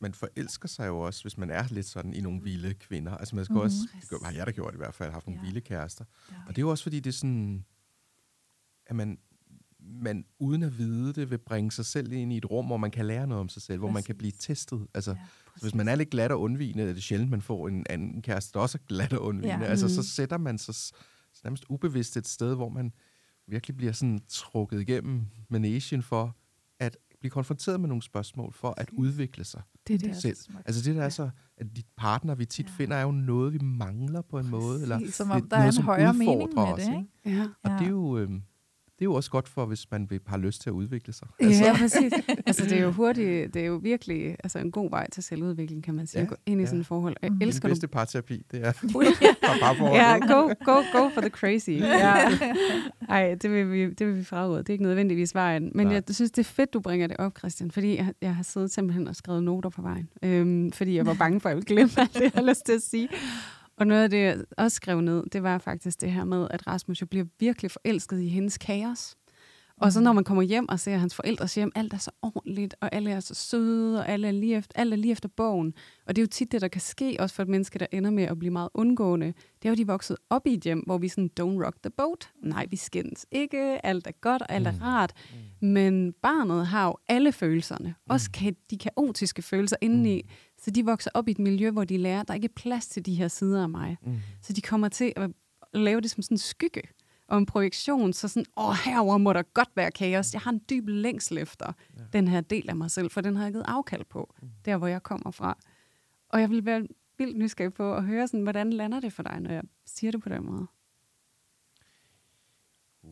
Speaker 3: man forelsker sig jo også, hvis man er lidt sådan i nogle vilde kvinder. Altså man skal mm-hmm. også, det har jeg da gjort i hvert fald, haft nogle ja. vilde kærester. Ja. Og det er jo også fordi, det er sådan, at man, man uden at vide det, vil bringe sig selv ind i et rum, hvor man kan lære noget om sig selv, Præcis. hvor man kan blive testet. Altså, ja, så hvis man er lidt glat og undvigende, er det sjældent, man får en anden kæreste, der også er glat og undvigende. Ja. Altså, så mm. sætter man sig nærmest ubevidst et sted, hvor man virkelig bliver sådan trukket igennem manesien for at blive konfronteret med nogle spørgsmål, for at udvikle sig det er det. selv. Altså det der er så, at de partner, vi tit ja. finder, er jo noget, vi mangler på en Præcis. måde. Eller
Speaker 1: som om der noget, er en højere mening med os, det, ikke?
Speaker 3: Ja. Og det er jo... Øh, det er jo også godt for, hvis man vil, har lyst til at udvikle sig.
Speaker 2: Altså. Ja, præcis. altså, det er jo hurtigt, det er jo virkelig altså, en god vej til selvudvikling, kan man sige, ja, at gå ind i ja. sådan et forhold. Jeg
Speaker 3: mm. elsker
Speaker 2: Den
Speaker 3: bedste parterapi, det er
Speaker 2: Ja, go, go, go for the crazy. Ja. Ej, det vil vi, det vil vi fraråde. Det er ikke nødvendigvis vejen. Men Nej. jeg synes, det er fedt, du bringer det op, Christian, fordi jeg, jeg har siddet simpelthen og skrevet noter på vejen. Øhm, fordi jeg var bange for, at jeg ville glemme alt det, jeg har lyst til at sige. Og noget af det, jeg også skrev ned, det var faktisk det her med, at Rasmus jo bliver virkelig forelsket i hendes kaos. Og så når man kommer hjem og ser hans forældres hjem, alt er så ordentligt, og alle er så søde, og alle er lige efter, alle er lige efter bogen. Og det er jo tit det, der kan ske, også for et menneske, der ender med at blive meget undgående. Det er jo, de vokset op i et hjem, hvor vi sådan, don't rock the boat. Nej, vi skændes ikke, alt er godt, og alt er mm. rart. Men barnet har jo alle følelserne, også mm. de kaotiske følelser indeni. Mm. Så de vokser op i et miljø, hvor de lærer, at der ikke er plads til de her sider af mig. Så de kommer til at lave det som sådan en skygge og en projektion, så sådan, åh, herover må der godt være kaos. Jeg har en dyb længsel efter ja. den her del af mig selv, for den har jeg givet afkald på, mm. der hvor jeg kommer fra. Og jeg vil være vildt nysgerrig på at høre, sådan, hvordan lander det for dig, når jeg siger det på den måde?
Speaker 3: Uh,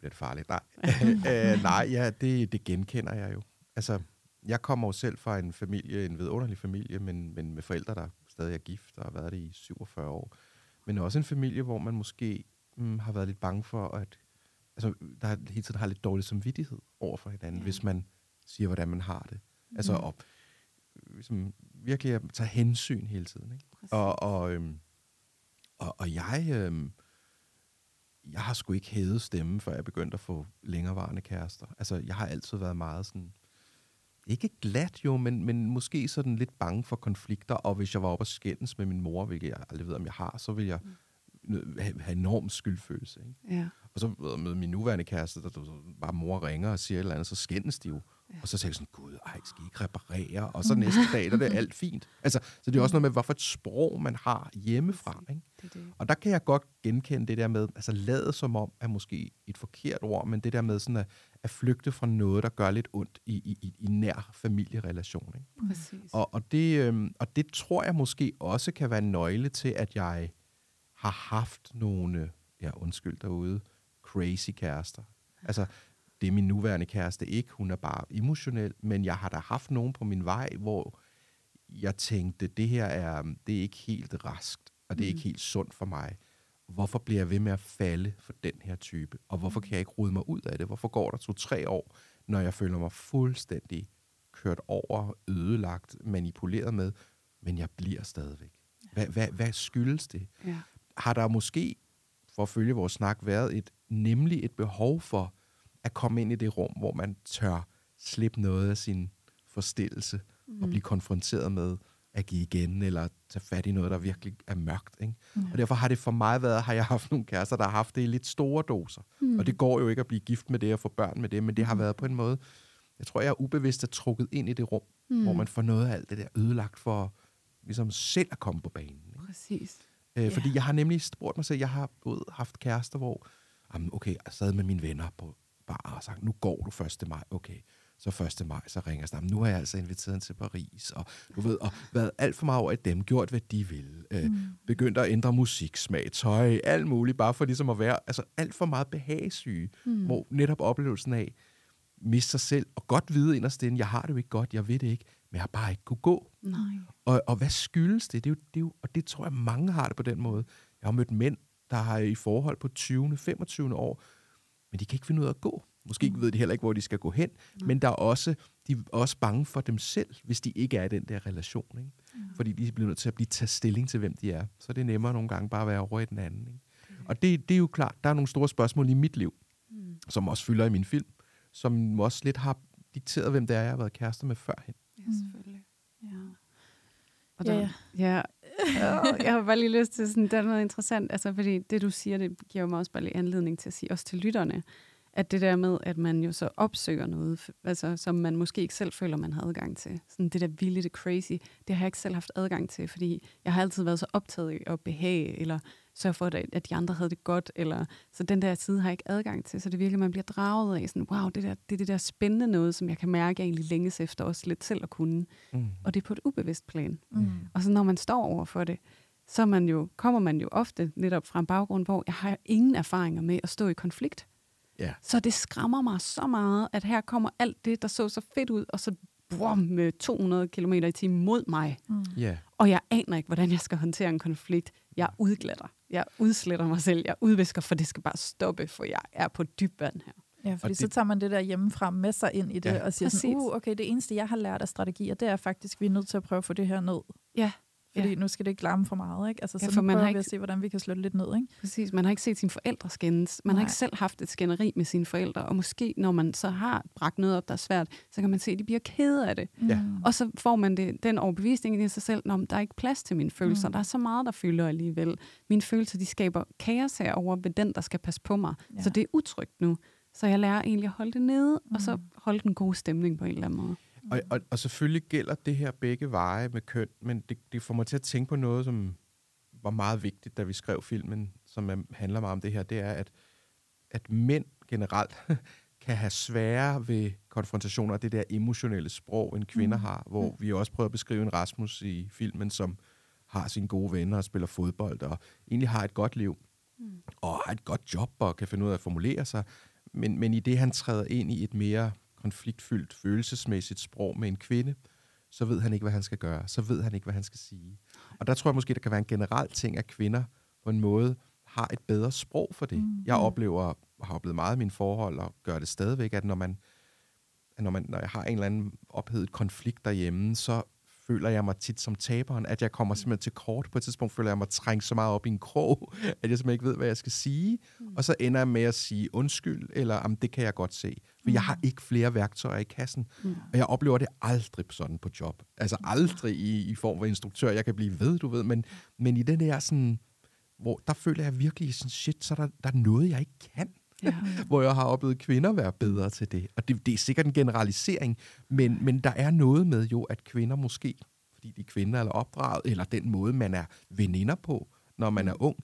Speaker 3: det er farligt. Nej, uh, nej ja, det, det genkender jeg jo. Altså, jeg kommer jo selv fra en familie, en vidunderlig familie, men, men med forældre, der stadig er gift og har været det i 47 år. Men også en familie, hvor man måske mm, har været lidt bange for, at altså, der hele tiden har lidt dårlig samvittighed over for hinanden, ja. hvis man siger, hvordan man har det. Mm. Altså, og, ligesom, virkelig at tage hensyn hele tiden. Ikke? Og, og, øhm, og, og jeg, øhm, jeg har sgu ikke hævet stemme, før jeg begyndte at få længerevarende kærester. Altså, jeg har altid været meget sådan, ikke glat jo, men, men måske sådan lidt bange for konflikter, og hvis jeg var oppe og skændes med min mor, hvilket jeg aldrig ved, om jeg har, så vil jeg mm. have, have enorm skyldfølelse. Ikke?
Speaker 2: Ja.
Speaker 3: Og så med min nuværende kæreste, der, der bare mor ringer og siger et eller andet, så skændes de jo. Og så tænker jeg sådan, gud, ej, skal I ikke reparere? Og så næste dag, der er det alt fint. Altså, så det er også noget med, hvorfor et sprog man har hjemmefra. Ikke? Det, det. Og der kan jeg godt genkende det der med, altså lade som om, er måske et forkert ord, men det der med sådan at, at flygte fra noget, der gør lidt ondt i, i, i nær familierelation. Ikke? Præcis. Og, og, det, øhm, og det tror jeg måske også kan være nøgle til, at jeg har haft nogle, ja undskyld derude, crazy kærester. Altså, det er min nuværende kæreste ikke. Hun er bare emotionel, men jeg har da haft nogen på min vej, hvor jeg tænkte, det her er, det er ikke helt raskt, og det er mm. ikke helt sundt for mig. Hvorfor bliver jeg ved med at falde for den her type? Og hvorfor kan jeg ikke rode mig ud af det? Hvorfor går der to-tre år, når jeg føler mig fuldstændig kørt over, ødelagt, manipuleret med, men jeg bliver stadigvæk? Hvad, hvad, hvad skyldes det? Ja. Har der måske, for at følge vores snak, været et nemlig et behov for at komme ind i det rum, hvor man tør slippe noget af sin forstillelse mm. og blive konfronteret med at give igen, eller tage fat i noget, der virkelig er mørkt. Ikke? Mm. Og derfor har det for mig været, har jeg haft nogle kærester, der har haft det i lidt store doser. Mm. Og det går jo ikke at blive gift med det og få børn med det, men det har mm. været på en måde, jeg tror, jeg er ubevidst at trukket ind i det rum, mm. hvor man får noget af alt det der ødelagt for ligesom selv at komme på banen. Ikke?
Speaker 2: Præcis.
Speaker 3: Øh, yeah. Fordi jeg har nemlig spurgt mig selv, jeg har både haft kærester, hvor jamen, okay, jeg sad med mine venner på bar og sagt, nu går du 1. maj, okay. Så 1. maj, så ringer jeg nu har jeg altså inviteret hende til Paris, og du ved, og været alt for meget over i dem, gjort hvad de vil, øh, mm. begyndt at ændre musiksmag, tøj, alt muligt, bare for ligesom at være, altså alt for meget behagesyge, mm. hvor netop oplevelsen af, miste sig selv, og godt vide inderst inden, jeg har det jo ikke godt, jeg ved det ikke, men jeg har bare ikke kunne gå.
Speaker 2: Nej.
Speaker 3: Og, og hvad skyldes det? Det er, jo, det er jo, og det tror jeg, mange har det på den måde. Jeg har mødt mænd, der har i forhold på 20. 25. år, men de kan ikke finde ud af at gå. Måske mm. ved de heller ikke, hvor de skal gå hen, mm. men der er også, de er også bange for dem selv, hvis de ikke er i den der relation. Ikke? Mm. Fordi de bliver nødt til at blive taget stilling til, hvem de er. Så det er nemmere nogle gange bare at være over i den anden. Ikke? Mm. Og det, det er jo klart, der er nogle store spørgsmål i mit liv, mm. som også fylder i min film, som også lidt har dikteret, hvem det er, jeg har været kærester med førhen.
Speaker 2: Ja, selvfølgelig. Ja. Og der, ja, ja. ja. jeg har bare lige lyst til sådan, det er noget interessant, altså fordi det du siger, det giver mig også bare lige anledning til at sige, også til lytterne, at det der med, at man jo så opsøger noget, altså, som man måske ikke selv føler, man har adgang til. Sådan det der vilde, det crazy, det har jeg ikke selv haft adgang til, fordi jeg har altid været så optaget af at behage, eller sørge for, at de andre havde det godt, eller så den der side har jeg ikke adgang til, så det virkelig, man bliver draget af, sådan, wow, det, der, det er det der spændende noget, som jeg kan mærke, jeg egentlig længes efter også lidt selv at kunne. Mm. Og det er på et ubevidst plan. Mm. Og så når man står over for det, så man jo, kommer man jo ofte netop fra en baggrund, hvor jeg har ingen erfaringer med at stå i konflikt. Yeah. Så det skræmmer mig så meget, at her kommer alt det, der så så fedt ud, og så brum, med 200 km i timen mod mig. Mm. Yeah. Og jeg aner ikke, hvordan jeg skal håndtere en konflikt. Jeg udglatter. Jeg udsletter mig selv. Jeg udvisker, for det skal bare stoppe, for jeg er på dyb vand her.
Speaker 1: Ja, fordi det, så tager man det der hjemmefra med sig ind i det, ja. og siger sådan, uh, okay, det eneste, jeg har lært af strategier, det er faktisk, at vi er nødt til at prøve at få det her ned.
Speaker 2: Ja,
Speaker 1: fordi ja. nu skal det ikke larme for meget, ikke? Altså, ja, så nu man prøver har ikke... at se, hvordan vi kan slå det lidt ned, ikke?
Speaker 2: Præcis, man har ikke set sine forældre skændes. Man Nej. har ikke selv haft et skænderi med sine forældre, og måske, når man så har bragt noget op, der er svært, så kan man se, at de bliver kede af det. Ja. Og så får man det, den overbevisning i sig selv, at der er ikke plads til mine følelser. Mm. Der er så meget, der fylder alligevel. Mine følelser, de skaber kaos herover ved den, der skal passe på mig. Ja. Så det er utrygt nu. Så jeg lærer egentlig at holde det nede, mm. og så mm. holde den gode stemning på en eller anden måde.
Speaker 3: Og, og, og selvfølgelig gælder det her begge veje med køn, men det, det får mig til at tænke på noget, som var meget vigtigt, da vi skrev filmen, som er, handler meget om det her, det er, at, at mænd generelt kan have sværere ved konfrontationer af det der emotionelle sprog, end kvinder mm. har, hvor vi også prøver at beskrive en Rasmus i filmen, som har sine gode venner og spiller fodbold, og egentlig har et godt liv, mm. og har et godt job, og kan finde ud af at formulere sig, men, men i det, han træder ind i et mere konfliktfyldt, følelsesmæssigt sprog med en kvinde, så ved han ikke, hvad han skal gøre. Så ved han ikke, hvad han skal sige. Og der tror jeg måske, der kan være en generel ting, at kvinder på en måde har et bedre sprog for det. Mm. Jeg oplever, har oplevet meget i mine forhold, og gør det stadigvæk, at når man, at når, man, når jeg har en eller anden ophedet konflikt derhjemme, så føler jeg mig tit som taberen, at jeg kommer simpelthen til kort. På et tidspunkt føler jeg mig trængt så meget op i en krog, at jeg simpelthen ikke ved, hvad jeg skal sige. Mm. Og så ender jeg med at sige undskyld, eller det kan jeg godt se. For mm. jeg har ikke flere værktøjer i kassen. Mm. Og jeg oplever det aldrig sådan på job. Altså aldrig i, i form af instruktør. Jeg kan blive ved, du ved. Men, men i den der sådan, hvor der føler jeg virkelig sådan, shit, så er der, der er noget, jeg ikke kan. Ja. hvor jeg har oplevet kvinder være bedre til det. Og det, det er sikkert en generalisering, men, men der er noget med jo, at kvinder måske, fordi de er kvinder eller opdraget, eller den måde, man er veninder på, når man er ung,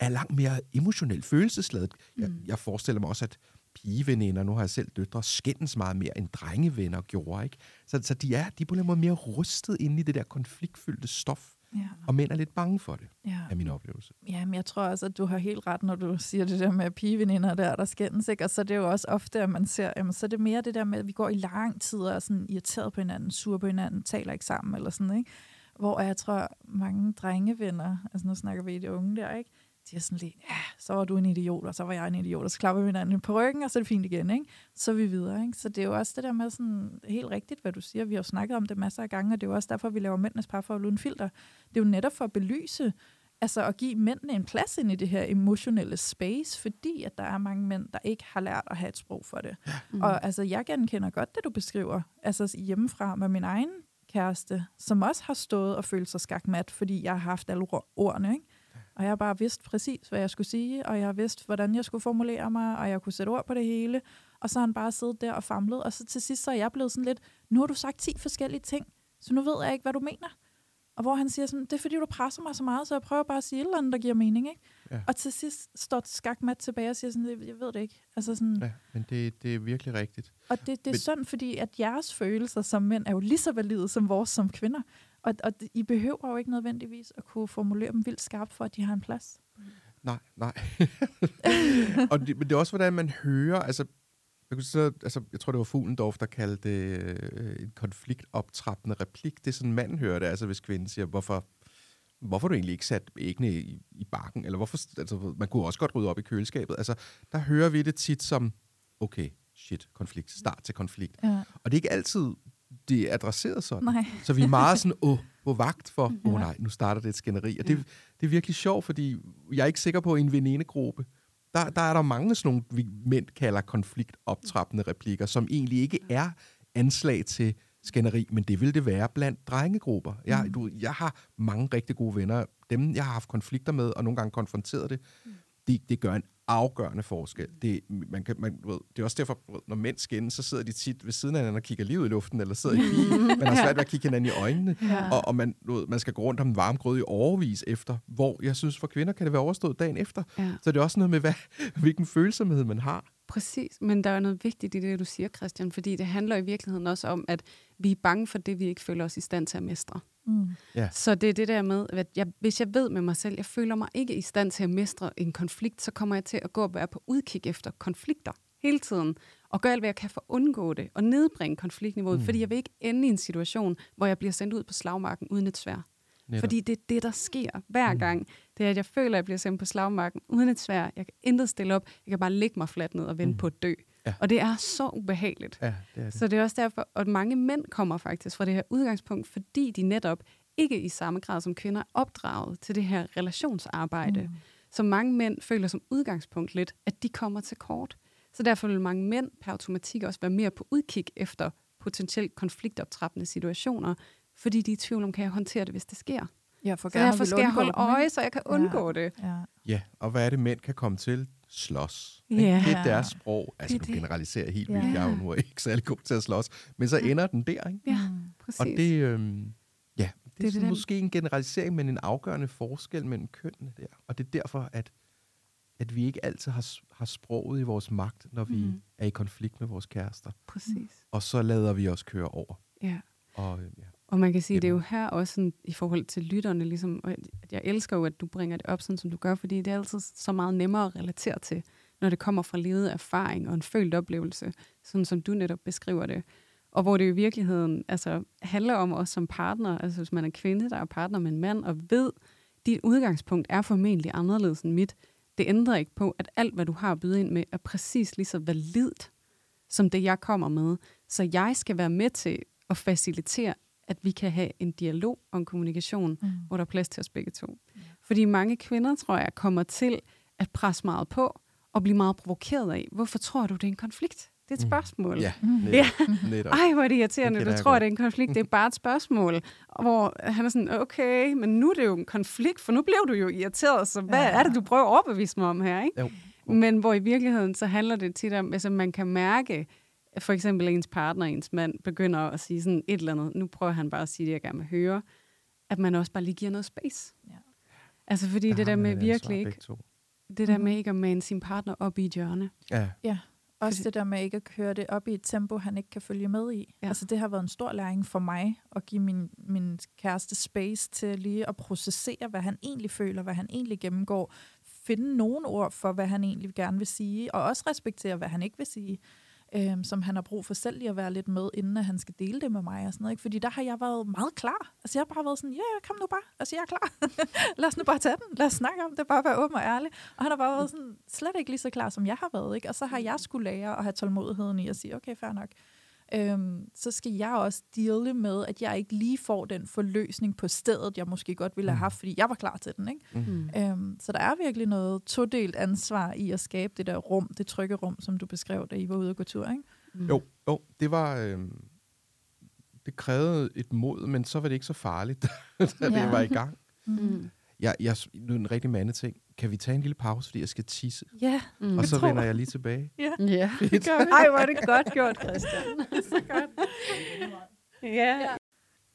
Speaker 3: er langt mere emotionelt følelsesladet. Jeg, mm. jeg forestiller mig også, at pigeveninder, nu har jeg selv døtre, skændes meget mere, end drengevenner gjorde. Ikke? Så, så de er, de er på en måde mere rustet inde i det der konfliktfyldte stof. Ja. Og mænd er lidt bange for det, ja. er min oplevelse.
Speaker 1: Ja, men jeg tror også, at du har helt ret, når du siger det der med pigeveninder der, der skændes. Ikke? Og så er det jo også ofte, at man ser, jamen, så er det mere det der med, at vi går i lang tid og er sådan irriteret på hinanden, sur på hinanden, taler ikke sammen eller sådan, ikke? Hvor jeg tror, mange drengevenner, altså nu snakker vi i de unge der, ikke? De er sådan lidt, ja, så var du en idiot, og så var jeg en idiot, og så klapper vi hinanden på ryggen, og så er det fint igen, ikke? Så er vi videre, ikke? Så det er jo også det der med sådan, helt rigtigt, hvad du siger, vi har jo snakket om det masser af gange, og det er jo også derfor, vi laver mændenes parforhold uden filter. Det er jo netop for at belyse, altså at give mændene en plads ind i det her emotionelle space, fordi at der er mange mænd, der ikke har lært at have et sprog for det. Mm. Og altså, jeg genkender godt det, du beskriver, altså hjemmefra med min egen kæreste, som også har stået og følt sig skakmat, fordi jeg har haft alle ordene, ikke? Og jeg har bare vidst præcis, hvad jeg skulle sige, og jeg har vidst, hvordan jeg skulle formulere mig, og jeg kunne sætte ord på det hele. Og så har han bare siddet der og famlet, og så til sidst så er jeg blevet sådan lidt, nu har du sagt 10 forskellige ting, så nu ved jeg ikke, hvad du mener. Og hvor han siger sådan, det er fordi, du presser mig så meget, så jeg prøver bare at sige et eller andet, der giver mening. Ikke? Ja. Og til sidst står skakmat tilbage og siger sådan, jeg ved det ikke. Altså sådan,
Speaker 3: ja, men det, det er virkelig rigtigt.
Speaker 1: Og det, det er men, sådan, fordi at jeres følelser som mænd er jo lige så valide som vores som kvinder. Og, og I behøver jo ikke nødvendigvis at kunne formulere dem vildt skarpt, for at de har en plads.
Speaker 3: Nej, nej. og det, men det er også, hvordan man hører, altså jeg, kunne så, altså, jeg tror, det var Fuglendorf, der kaldte det øh, en konfliktoptrappende replik. Det er sådan, manden hører det, altså hvis kvinden siger, hvorfor, hvorfor du egentlig ikke sat æggene i, i bakken? Eller hvorfor, altså, man kunne også godt rydde op i køleskabet. Altså, der hører vi det tit som, okay, shit, konflikt, start til konflikt. Ja. Og det er ikke altid det er adresseret sådan. Nej. Så vi er meget sådan, åh, på vagt for, åh oh, nej, nu starter det et skænderi. Og det, det er virkelig sjovt, fordi jeg er ikke sikker på, at en venindegruppe, der, der er der mange sådan nogle, vi mænd kalder konfliktoptrappende replikker, som egentlig ikke er anslag til skænderi, men det vil det være blandt drengegrupper. Jeg, mm. du, jeg har mange rigtig gode venner, dem jeg har haft konflikter med, og nogle gange konfronteret det, mm. det, det gør en afgørende forskel. Det, man kan, man, ved, det er også derfor, når mænd skændes, så sidder de tit ved siden af hinanden og kigger livet i luften, eller sidder i bil. Man har svært ved at kigge hinanden i øjnene. Ja. Og, og man, ved, man skal gå rundt om en varm grød i overvis efter, hvor jeg synes, for kvinder kan det være overstået dagen efter. Ja. Så det er også noget med, hvad, hvilken følsomhed man har.
Speaker 2: Præcis, men der er noget vigtigt i det, du siger, Christian, fordi det handler i virkeligheden også om, at vi er bange for det, vi ikke føler os i stand til at mestre. Mm. Ja. Så det er det der med, at jeg, hvis jeg ved med mig selv, jeg føler mig ikke i stand til at mestre en konflikt, så kommer jeg til at gå og være på udkig efter konflikter hele tiden, og gøre alt, hvad jeg kan for at undgå det, og nedbringe konfliktniveauet, mm. fordi jeg vil ikke ende i en situation, hvor jeg bliver sendt ud på slagmarken uden et svær. Netop. Fordi det er det, der sker hver mm. gang. Det er, at jeg føler, at jeg bliver sendt på slagmarken uden et svær. Jeg kan intet stille op. Jeg kan bare ligge mig fladt ned og vente mm. på at dø. Ja. Og det er så ubehageligt. Ja, det er det. Så det er også derfor, at mange mænd kommer faktisk fra det her udgangspunkt, fordi de netop ikke i samme grad som kvinder er opdraget til det her relationsarbejde. Mm. Så mange mænd føler som udgangspunkt lidt, at de kommer til kort. Så derfor vil mange mænd per automatik også være mere på udkig efter potentielt konfliktoptrappende situationer, fordi de er i tvivl om, kan jeg håndtere det, hvis det sker. Ja, for så derfor skal jeg holde øje, så jeg kan undgå ja. det.
Speaker 3: Ja. ja, og hvad er det, mænd kan komme til? Slås. Ja. Det er deres sprog. Altså, du generaliserer helt vildt. Ja. Jeg er jo nu ikke særlig god til at slås. Men så ender den der, ikke?
Speaker 2: Ja, præcis.
Speaker 3: Og det, øhm, ja, det, det er, det måske en generalisering, men en afgørende forskel mellem kønnene der. Og det er derfor, at, at vi ikke altid har, har sproget i vores magt, når vi mm. er i konflikt med vores kærester.
Speaker 2: Præcis.
Speaker 3: Og så lader vi os køre over.
Speaker 2: Ja.
Speaker 3: Og, ja.
Speaker 2: Og man kan sige, Jamen. det er jo her også sådan, i forhold til lytterne, ligesom, og jeg elsker jo, at du bringer det op, sådan som du gør, fordi det er altid så meget nemmere at relatere til, når det kommer fra levet erfaring og en følt oplevelse, sådan som du netop beskriver det. Og hvor det i virkeligheden altså, handler om os som partner, altså hvis man er kvinde, der er partner med en mand, og ved, dit udgangspunkt er formentlig anderledes end mit, det ændrer ikke på, at alt, hvad du har at byde ind med, er præcis lige så validt, som det, jeg kommer med. Så jeg skal være med til at facilitere at vi kan have en dialog og en kommunikation,
Speaker 1: Mm.
Speaker 2: hvor der er plads til os begge to. Fordi mange kvinder, tror jeg, kommer til at presse meget på og blive meget provokeret af, hvorfor tror du, det er en konflikt? Det er et
Speaker 3: Mm.
Speaker 2: spørgsmål.
Speaker 3: Ja,
Speaker 1: Mm.
Speaker 3: netop.
Speaker 2: Ja.
Speaker 3: netop.
Speaker 2: Ej, hvor er det irriterende,
Speaker 3: Det
Speaker 2: du tror,
Speaker 3: godt.
Speaker 2: det er en konflikt. Det er bare et spørgsmål. Og Hvor han er sådan, okay, men nu er det jo en konflikt, for nu blev du jo irriteret, så hvad
Speaker 1: Ja.
Speaker 2: er det, du prøver at overbevise mig om her, ikke?
Speaker 3: Jo.
Speaker 2: Men hvor i virkeligheden, så handler det tit om, altså man kan mærke, at for eksempel ens partner, ens mand, begynder at sige sådan et eller andet. Nu prøver han bare at sige det, jeg gerne vil høre. At man også bare lige giver noget space.
Speaker 1: Ja.
Speaker 2: Altså fordi
Speaker 3: Der
Speaker 2: det der med virkelig ikke, det der med ikke at mane sin partner op i et hjørne.
Speaker 3: Ja,
Speaker 1: Også
Speaker 2: Fordi-
Speaker 1: det der med ikke at køre det op i et tempo, han ikke kan følge med i.
Speaker 2: Ja.
Speaker 1: Ja. Altså det har været en stor læring for mig, at give min, min kæreste space til lige at processere, hvad han egentlig føler, hvad han egentlig gennemgår. Finde nogle ord for, hvad han egentlig gerne vil sige, og også respektere, hvad han ikke vil sige. Øhm, som han har brug for selv lige at være lidt med, inden at han skal dele det med mig og sådan noget. Ikke? Fordi der har jeg været meget klar. Altså jeg har bare været sådan, ja, yeah, kom nu bare. Altså jeg er klar. Lad os nu bare tage den. Lad os snakke om det. Bare være åben og ærlig. Og han har bare været sådan, slet ikke lige så klar, som jeg har været. Ikke? Og så har jeg skulle lære at have tålmodigheden i at sige, okay, fair nok. Øhm, så skal jeg også deale med, at jeg ikke lige får den forløsning på stedet, jeg måske godt ville have
Speaker 3: Mm.
Speaker 1: haft, fordi jeg var klar til den. Ikke?
Speaker 2: Mm.
Speaker 1: Øhm, så der er virkelig noget todelt ansvar i at skabe det der rum, det trygge rum, som du beskrev, da I var ude og gå tur. Ikke?
Speaker 2: Mm.
Speaker 3: Jo, jo, det var... Øh, det krævede et mod, men så var det ikke så farligt, da
Speaker 1: Ja.
Speaker 3: det var i gang.
Speaker 2: Mm.
Speaker 3: Jeg, jeg, nu er en rigtig mandeting. Kan vi tage en lille pause, fordi jeg skal tisse?
Speaker 1: Ja,
Speaker 2: Mm.
Speaker 3: Og så vender jeg lige tilbage.
Speaker 1: ja.
Speaker 2: Ja.
Speaker 1: det gør vi.
Speaker 2: Ej, hvor er det godt gjort, Christian.
Speaker 1: så godt.
Speaker 2: ja.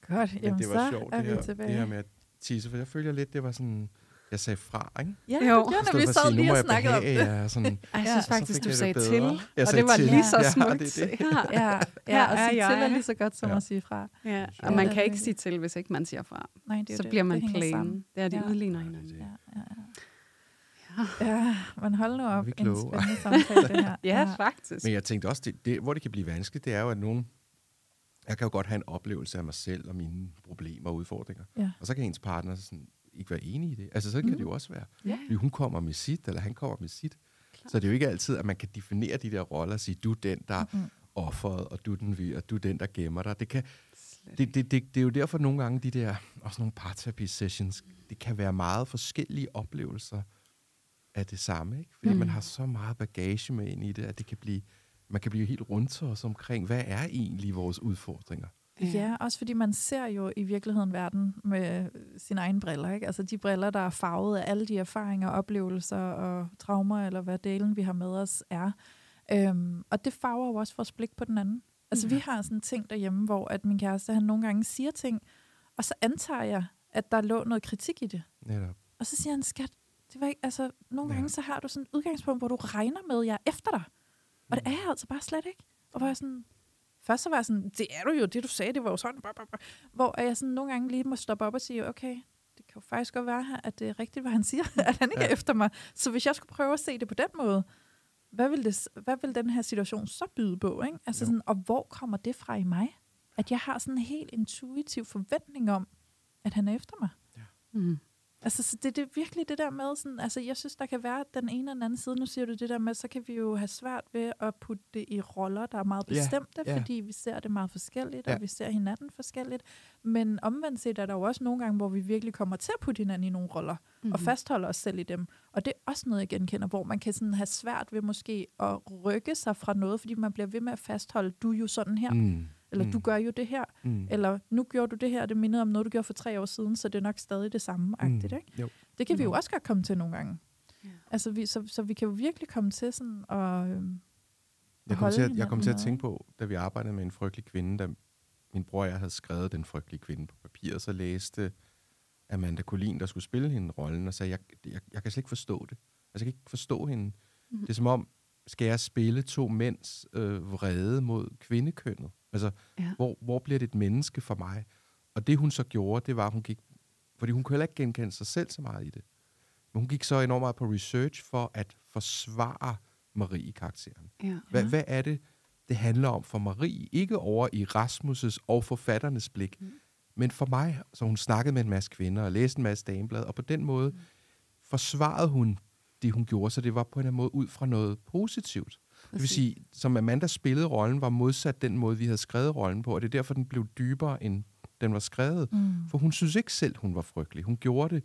Speaker 1: Godt,
Speaker 3: Men
Speaker 1: jamen
Speaker 3: det var
Speaker 1: så
Speaker 3: sjovt,
Speaker 1: er
Speaker 3: det
Speaker 1: vi
Speaker 3: her,
Speaker 1: tilbage.
Speaker 3: det her med at tisse, for jeg føler lidt, det var sådan... Jeg sagde fra, ikke?
Speaker 1: Ja,
Speaker 2: Jo.
Speaker 1: det gjorde, når vi sad lige og
Speaker 3: jeg
Speaker 1: snakkede om det.
Speaker 3: er sådan,
Speaker 2: Ej, jeg
Speaker 1: Ja,
Speaker 2: synes
Speaker 3: så
Speaker 2: faktisk, du
Speaker 3: det
Speaker 2: sagde til,
Speaker 3: Jeg
Speaker 2: og
Speaker 3: sagde
Speaker 2: det var
Speaker 3: til.
Speaker 2: lige så
Speaker 3: Ja,
Speaker 2: smukt.
Speaker 3: det er det.
Speaker 2: Ja.
Speaker 1: Ja,
Speaker 2: Her
Speaker 1: ja og sige
Speaker 2: jeg.
Speaker 1: til er lige så godt som
Speaker 3: Ja.
Speaker 1: at sige fra.
Speaker 2: Ja,
Speaker 1: Ja,
Speaker 2: og man
Speaker 1: det
Speaker 2: kan ikke sige til, hvis ikke man siger fra.
Speaker 1: Nej, det er
Speaker 2: Så
Speaker 1: det.
Speaker 2: bliver man
Speaker 1: det
Speaker 2: plain.
Speaker 1: sammen.
Speaker 2: Det er, de
Speaker 1: Ja.
Speaker 2: udligner
Speaker 3: Ja, det er
Speaker 2: hinanden.
Speaker 3: det.
Speaker 1: Ja, ja, ja. ja, men hold nu op.
Speaker 3: vi
Speaker 1: En
Speaker 3: kloge.
Speaker 1: spændende samtale, det her.
Speaker 2: Ja, faktisk.
Speaker 3: Men jeg tænkte også, det, det, hvor det kan blive vanskeligt, det er jo, at nogen... Jeg kan jo godt have en oplevelse af mig selv og mine problemer og udfordringer.
Speaker 1: Ja.
Speaker 3: Og så kan ens partner sådan, ikke være enig i det. Altså, så kan
Speaker 1: Mhm.
Speaker 3: det jo også være.
Speaker 1: Ja.
Speaker 3: Fordi hun kommer med sit, eller han kommer med sit.
Speaker 2: Klart.
Speaker 3: Så det er jo ikke altid, at man kan definere de der roller og sige, du er den, der er
Speaker 1: Mm-mm.
Speaker 3: offeret, og du er den vi, og du er den, der gemmer dig. Det, kan,
Speaker 2: Slet
Speaker 3: det, det, det, det er jo derfor nogle gange, de der, også nogle parterapi-sessions, det kan være meget forskellige oplevelser af det samme. Ikke? Fordi
Speaker 2: Mm.
Speaker 3: mm. man har så meget bagage med ind i det, at det kan blive, man kan blive helt rundt os omkring, hvad er egentlig vores udfordringer?
Speaker 1: Ja, også fordi man ser jo i virkeligheden verden med sine egne briller. Ikke? Altså de briller, der er farvet af alle de erfaringer, oplevelser og traumer, eller hvad delen vi har med os er. Øhm, og det farver jo også vores blik på den anden. Altså vi har sådan ting derhjemme, hvor at min kæreste han nogle gange siger ting, og så antager jeg, at der lå noget kritik i det.
Speaker 3: Netop.
Speaker 1: Og så siger han, skat, det var ikke, altså, nogle
Speaker 3: Ja.
Speaker 1: gange så har du sådan et udgangspunkt, hvor du regner med, at jeg er efter dig. Og det er jeg altså bare slet ikke. Og hvor jeg sådan, først så var jeg sådan, det er du jo, det du sagde, det var jo sådan, blah, blah, blah. hvor jeg sådan nogle gange lige må stoppe op og sige, okay, det kan jo faktisk godt være her, at det er rigtigt, hvad han siger, at han ikke ja.
Speaker 3: Ja.
Speaker 1: er efter mig. Så hvis jeg skulle prøve at se det på den måde, hvad vil, det, hvad vil den her situation så byde på? Ikke? Altså
Speaker 3: Jo.
Speaker 1: sådan, og hvor kommer det fra i mig? At jeg har sådan en helt intuitiv forventning om, at han er efter mig.
Speaker 2: Mm.
Speaker 1: Altså, så det, det er virkelig det der med, sådan, altså, jeg synes, der kan være den ene og den anden side. Nu siger du det der med, så kan vi jo have svært ved at putte det i roller, der er meget bestemte,
Speaker 3: ja.
Speaker 1: fordi vi ser det meget forskelligt,
Speaker 3: Ja.
Speaker 1: og vi ser hinanden forskelligt. Men omvendt set er der jo også nogle gange, hvor vi virkelig kommer til at putte hinanden i nogle roller, mm-hmm. og
Speaker 2: Mhm.
Speaker 1: fastholde os selv i dem. Og det er også noget, jeg genkender, hvor man kan sådan have svært ved måske at rykke sig fra noget, fordi man bliver ved med at fastholde, du er jo sådan her, mm.
Speaker 3: Mm.
Speaker 1: eller
Speaker 3: mm.
Speaker 1: du gør jo det her,
Speaker 3: Mm.
Speaker 1: eller nu gjorde du det her, det mindede om noget, du gjorde for tre år siden, så det er nok stadig det samme, agtigt, ikke?
Speaker 3: Jo.
Speaker 1: Det kan vi jo
Speaker 2: Mm.
Speaker 1: også godt komme til nogle gange.
Speaker 2: Ja.
Speaker 1: Altså, vi, så, så vi kan jo virkelig komme til sådan at... Øhm,
Speaker 3: Jeg kom,
Speaker 1: holde
Speaker 3: til at, jeg kom til at tænke på, da vi arbejdede med en frygtelig kvinde, da min bror og jeg havde skrevet den frygtelige kvinde på papir, så læste Amanda Collin, der skulle spille hende rollen, og sagde, jeg, jeg, jeg kan slet ikke forstå det. Altså, jeg kan ikke forstå hende.
Speaker 2: Mhm.
Speaker 3: Det er som om, skal jeg spille to mænds øh, vrede mod kvindekønnet? Altså,
Speaker 2: Ja.
Speaker 3: hvor, hvor bliver det et menneske for mig? Og det, hun så gjorde, det var, at hun gik... Fordi hun kunne heller ikke genkende sig selv så meget i det. Men hun gik så enormt meget på research for at forsvare Marie-karakteren.
Speaker 2: Ja.
Speaker 3: Hvad, hvad er det, det handler om for Marie? Ikke over i Rasmus' og forfatternes blik,
Speaker 2: Mm.
Speaker 3: men for mig. Så hun snakkede med en masse kvinder og læste en masse dameblad, og på den måde
Speaker 2: Mm.
Speaker 3: forsvarede hun det, hun gjorde, så det var på en eller anden måde ud fra noget positivt. Det vil
Speaker 2: Præcis.
Speaker 3: sige, som Amanda spillede rollen, var modsat den måde, vi havde skrevet rollen på, og det er derfor, den blev dybere, end den var skrevet. Mm. For hun synes ikke selv, hun var frygtelig. Hun gjorde det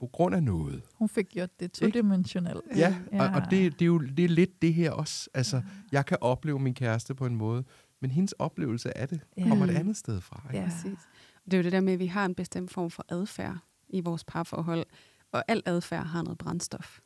Speaker 3: på grund af noget.
Speaker 1: Hun fik gjort det todimensionelt.
Speaker 3: Ja, ja. og, og det, det er jo det er lidt det her også. Altså, ja. jeg kan opleve min kæreste på en måde, men hendes oplevelse af det ja. kommer et andet sted fra.
Speaker 2: Ikke? Ja, præcis. Det er jo det der med, at vi har en bestemt form for adfærd i vores parforhold, og al adfærd har noget brændstof.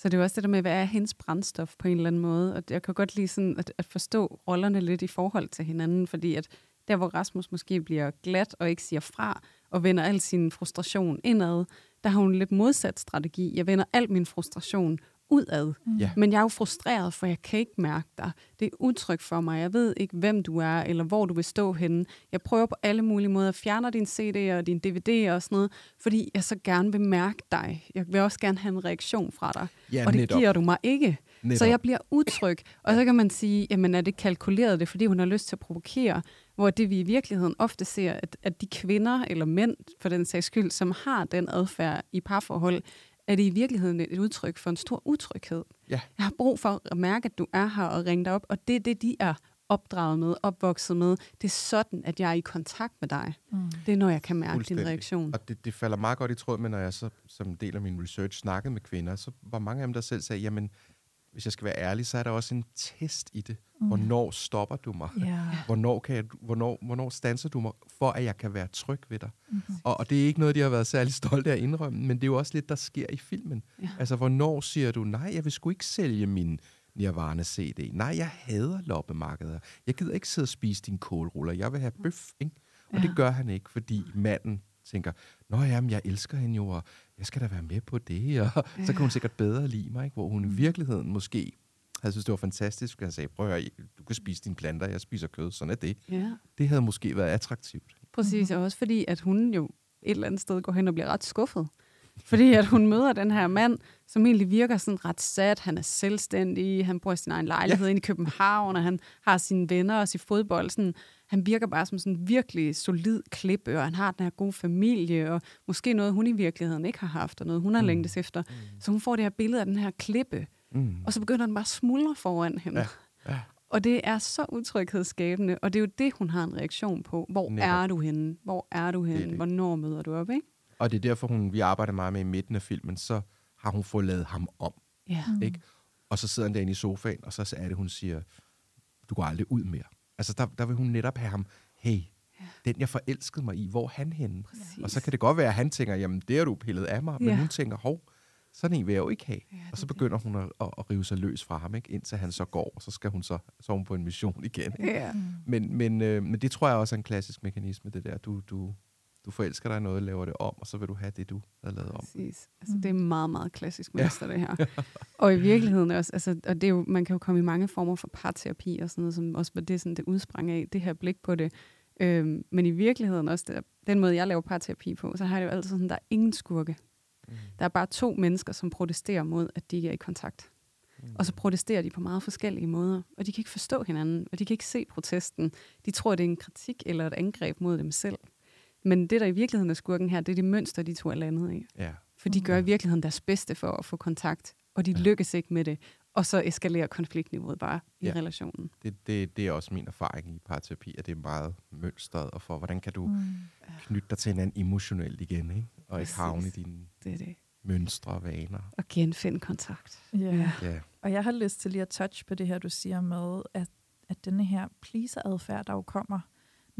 Speaker 2: Så det er jo også det der med, hvad er hendes brændstof på en eller anden måde. Og jeg kan godt lide sådan at, at forstå rollerne lidt i forhold til hinanden, fordi at der, hvor Rasmus måske bliver glat og ikke siger fra, og vender al sin frustration indad, der har hun lidt modsat strategi. Jeg vender al min frustration udad. Mm. Ja. Men jeg er jo frustreret, for jeg kan ikke mærke dig. Det er utrygt for mig. Jeg ved ikke, hvem du er, eller hvor du vil stå henne. Jeg prøver på alle mulige måder at fjerne din CD og din DVD og sådan noget, fordi jeg så gerne vil mærke dig. Jeg vil også gerne have en reaktion fra dig. Ja, og det netop. giver du mig ikke. Netop. Så jeg bliver utryg. Og så kan man sige, jamen er det kalkuleret det, fordi hun har lyst til at provokere? Hvor det vi i virkeligheden ofte ser, at, at de kvinder eller mænd for den sags skyld, som har den adfærd i parforhold, er det i virkeligheden et udtryk for en stor utryghed. Ja. Jeg har brug for at mærke, at du er her og ringe dig op, og det er det, de er opdraget med, opvokset med. Det er sådan, at jeg er i kontakt med dig. Mm. Det er, når jeg kan mærke din reaktion.
Speaker 3: Og det, det falder meget godt i tråd med, når jeg så som del af min research snakkede med kvinder, så var mange af dem, der selv sagde, jamen, hvis jeg skal være ærlig, så er der også en test i det. Mm. Hvornår stopper du mig? Yeah. Hvornår, kan jeg, hvornår, hvornår stanser du mig, for at jeg kan være tryg ved dig? Mm-hmm. Og, og det er ikke noget, de har været særlig stolte af at indrømme, men det er jo også lidt, der sker i filmen. Yeah. Altså, hvornår siger du, nej, jeg vil sgu ikke sælge min Nirvana CD. Nej, jeg hader loppemarkeder. Jeg gider ikke sidde og spise dine kålruller. Jeg vil have bøf, ikke? Og ja. det gør han ikke, fordi manden tænker, nå jamen, jeg elsker hende jo, og jeg skal da være med på det, og ja. så kan hun sikkert bedre lide mig, ikke? hvor hun i mm. virkeligheden måske havde synes, det var fantastisk, jeg sagde, prøv at høre, du kan spise dine planter, jeg spiser kød, sådan er det. Ja. Det havde måske været attraktivt.
Speaker 2: Præcis, og også fordi, at hun jo et eller andet sted går hen og bliver ret skuffet. Fordi at hun møder den her mand, som egentlig virker sådan ret sat. Han er selvstændig, han bor i sin egen lejlighed ja. inde i København, og han har sine venner og sin fodbold. Sådan, han virker bare som sådan en virkelig solid klippe, og han har den her gode familie, og måske noget, hun i virkeligheden ikke har haft, og noget, hun har mm. længtes efter. Mm. Så hun får det her billede af den her klippe, mm. og så begynder den bare at smuldre foran hende. Ja. Ja. Og det er så utryghedsskabende, og det er jo det, hun har en reaktion på. Hvor Netop. er du henne? Hvor er du henne? Det det. Hvornår møder du op, ikke?
Speaker 3: Og det er derfor, hun, vi arbejder meget med i midten af filmen, så har hun fået lavet ham om. Ja. Ikke? Og så sidder han derinde i sofaen, og så er det, hun siger, du går aldrig ud mere. Altså, der, der vil hun netop have ham, hey, ja. den jeg forelskede mig i, hvor er han henne? Præcis. Og så kan det godt være, at han tænker, jamen, det er du pillet af mig. Ja. Men hun tænker, hov, sådan en vil jeg jo ikke have. Ja, og så begynder det. hun at, at, at rive sig løs fra ham, ikke? indtil han så går, og så skal hun så, så hun på en mission igen. Ikke? Ja. Men, men, øh, men det tror jeg også er en klassisk mekanisme, det der. Du, du, du forelsker dig noget, laver det om, og så vil du have det, du har lavet om.
Speaker 2: Præcis. Altså, det er meget, meget klassisk mønster, ja. det her. og i virkeligheden også, altså, og det er jo, man kan jo komme i mange former for parterapi og sådan noget, som også var det, sådan, det udsprang af, det her blik på det. Øhm, men i virkeligheden også, det, den måde, jeg laver parterapi på, så har jeg jo altid sådan, der er ingen skurke. Mm. Der er bare to mennesker, som protesterer mod, at de ikke er i kontakt. Mm. Og så protesterer de på meget forskellige måder, og de kan ikke forstå hinanden, og de kan ikke se protesten. De tror, det er en kritik eller et angreb mod dem selv. Men det, der i virkeligheden er skurken her, det er det mønster, de to er landet i. Ja. For de gør i virkeligheden deres bedste for at få kontakt, og de ja. lykkes ikke med det. Og så eskalerer konfliktniveauet bare i ja. relationen.
Speaker 3: Det, det, det er også min erfaring i parterapi, at det er meget mønstret, og for hvordan kan du mm. knytte dig til hinanden emotionelt igen, ikke? og Præcis. ikke havne i dine det er det. mønstre og vaner.
Speaker 2: Og genfinde kontakt.
Speaker 1: Ja. ja. Og jeg har lyst til lige at touch på det her, du siger med, at, at denne her pleaser-adfærd, der jo kommer,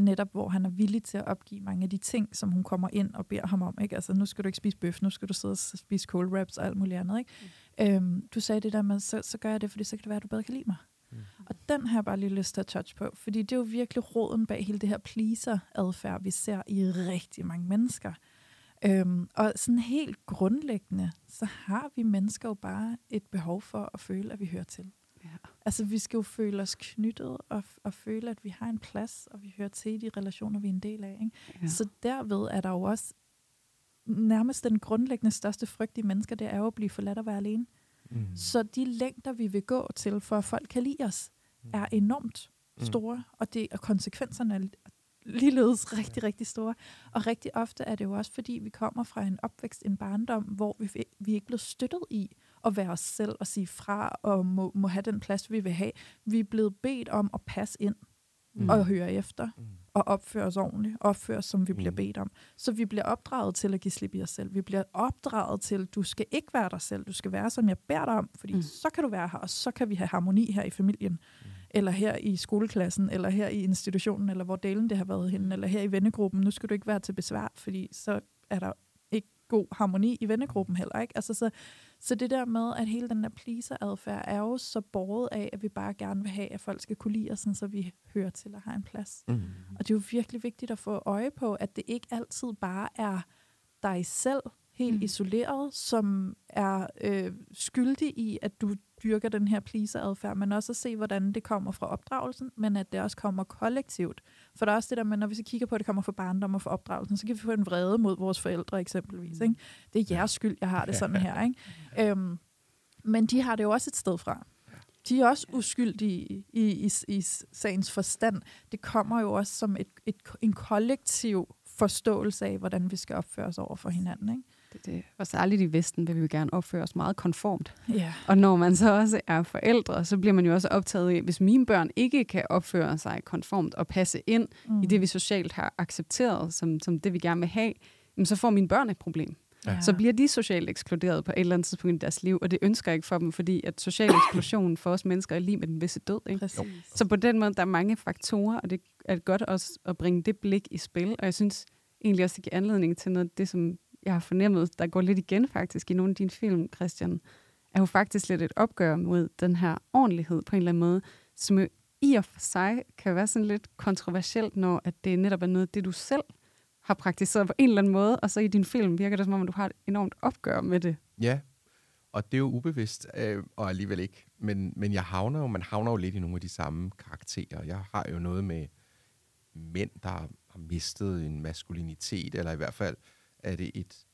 Speaker 1: netop hvor han er villig til at opgive mange af de ting, som hun kommer ind og beder ham om. Ikke? Altså, nu skal du ikke spise bøf, nu skal du sidde og spise cold wraps og alt muligt andet. Ikke? Mm. Øhm, du sagde det der med, så, så gør jeg det, fordi så kan det være, at du bedre kan lide mig. Mm. Og den har jeg bare lige lyst til at touch på, fordi det er jo virkelig råden bag hele det her pleaser-adfærd, vi ser i rigtig mange mennesker. Øhm, og sådan helt grundlæggende, så har vi mennesker jo bare et behov for at føle, at vi hører til. Ja. Altså, vi skal jo føle os knyttet og, og føle, at vi har en plads, og vi hører til i de relationer, vi er en del af. Ikke? Ja. Så derved er der jo også nærmest den grundlæggende største frygt i mennesker, det er jo at blive forladt og være alene. Mm. Så de længder, vi vil gå til, for at folk kan lide os, mm. er enormt mm. store, mm. og, det, og konsekvenserne er ligeledes rigtig, rigtig store. Og rigtig ofte er det jo også, fordi vi kommer fra en opvækst, en barndom, hvor vi, vi ikke blevet støttet i at være os selv og sige fra og må, må have den plads, vi vil have. Vi er blevet bedt om at passe ind. mm. og høre efter, mm. og opføre os ordentligt, opføre os, som vi bliver mm. bedt om. Så vi bliver opdraget til at give slip i os selv. Vi bliver opdraget til, du skal ikke være dig selv, du skal være, som jeg beder dig om, fordi mm. så kan du være her, og så kan vi have harmoni her i familien, mm. eller her i skoleklassen, eller her i institutionen, eller hvor delen det har været henne, eller her i vennegruppen. Nu skal du ikke være til besvær, fordi så er der ikke god harmoni i vennegruppen heller. Ikke? Altså, så, så det der med, at hele den der pleaser-adfærd er jo så borget af, at vi bare gerne vil have, at folk skal kunne lide os, så vi hører til at have en plads. Mm. Og det er jo virkelig vigtigt at få øje på, at det ikke altid bare er dig selv, helt mm. isoleret, som er øh, skyldig i, at du dyrker den her pleaser-adfærd, men også at se, hvordan det kommer fra opdragelsen, men at det også kommer kollektivt. For der er også det der med, når vi så kigger på, at det kommer fra barndom og fra opdragelsen, så kan vi få en vrede mod vores forældre eksempelvis. Ikke? Det er jeres skyld, jeg har det sådan her. Ikke? Øhm, men de har det jo også et sted fra. De er også uskyldige i, i, i, i sagens forstand. Det kommer jo også som et, et, en kollektiv forståelse af, hvordan vi skal opføre os over for hinanden. Ikke?
Speaker 2: Det, det. Og særligt i Vesten vil vi jo gerne opføre os meget konformt.
Speaker 1: Yeah.
Speaker 2: Og når man så også er forældre, så bliver man jo også optaget af, hvis mine børn ikke kan opføre sig konformt og passe ind mm. i det, vi socialt har accepteret som, som det, vi gerne vil have, så får mine børn et problem. Ja. Så bliver de socialt ekskluderet på et eller andet tidspunkt i deres liv, og det ønsker jeg ikke for dem, fordi at social eksklusion for os mennesker er lige med den visse død. Ikke? Så på den måde, der er mange faktorer, og det er godt også at bringe det blik i spil, og jeg synes egentlig også, det giver anledning til noget af det, som jeg har fornemmet, der går lidt igen faktisk i nogle af dine film, Christian, er jo faktisk lidt et opgør mod den her ordentlighed på en eller anden måde, som jo i og for sig kan være sådan lidt kontroversielt, når at det netop er noget, det du selv har praktiseret på en eller anden måde, og så i din film virker det som om, at du har et enormt opgør med det.
Speaker 3: Ja, og det er jo ubevidst, øh, og alligevel ikke. Men, men jeg havner jo, man havner jo lidt i nogle af de samme karakterer. Jeg har jo noget med mænd, der har mistet en maskulinitet, eller i hvert fald er det et,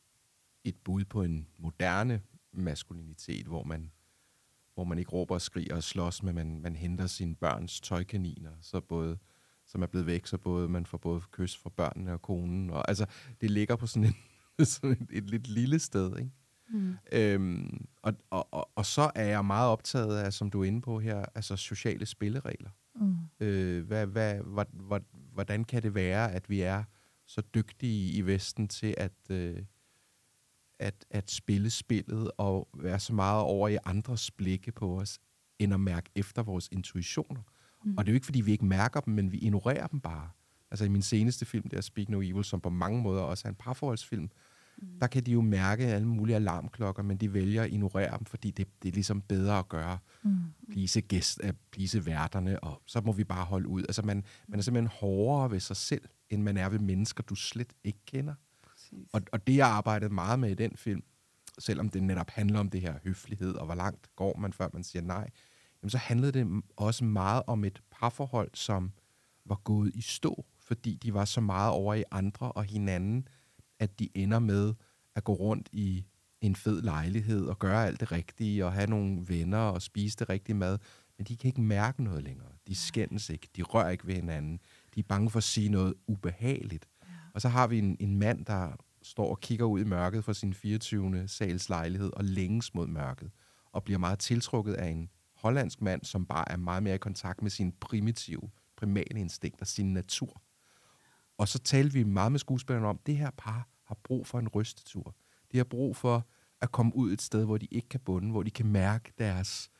Speaker 3: et bud på en moderne maskulinitet, hvor man, hvor man ikke råber og skriger og slås, men man, man henter sine børns tøjkaniner, så både, som er blevet væk, så både, man får både kys fra børnene og konen. Og, altså, det ligger på sådan, en, sådan et, et lidt lille sted, ikke? Mm. Øhm, og, og, og, og så er jeg meget optaget af, som du er inde på her, altså sociale spilleregler. Mm. Øh, hvad, hvad, hvad, hvad, hvordan kan det være, at vi er så dygtige i Vesten til at, øh, at, at spille spillet og være så meget over i andres blikke på os, end at mærke efter vores intuitioner. Mm. Og det er jo ikke, fordi vi ikke mærker dem, men vi ignorerer dem bare. Altså i min seneste film, der Speak No Evil, som på mange måder også er en parforholdsfilm, mm. der kan de jo mærke alle mulige alarmklokker, men de vælger at ignorere dem, fordi det, det er ligesom bedre at gøre. Mm. Gæst, uh, plise værterne, og så må vi bare holde ud. Altså man, man er simpelthen hårdere ved sig selv, end man er ved mennesker, du slet ikke kender. Og, og det, jeg arbejdede meget med i den film, selvom det netop handler om det her høflighed, og hvor langt går man, før man siger nej, jamen så handlede det også meget om et parforhold, som var gået i stå, fordi de var så meget over i andre og hinanden, at de ender med at gå rundt i en fed lejlighed og gøre alt det rigtige og have nogle venner og spise det rigtige mad, men de kan ikke mærke noget længere. De skændes ikke, de rører ikke ved hinanden, de er bange for at sige noget ubehageligt. Ja. Og så har vi en, en mand, der står og kigger ud i mørket fra sin 24. sals lejlighed og længes mod mørket, og bliver meget tiltrukket af en hollandsk mand, som bare er meget mere i kontakt med sin primitive, primale instinkt og sin natur. Og så talte vi meget med skuespillerne om, at det her par har brug for en rystetur. De har brug for at komme ud et sted, hvor de ikke kan bunde, hvor de kan mærke deres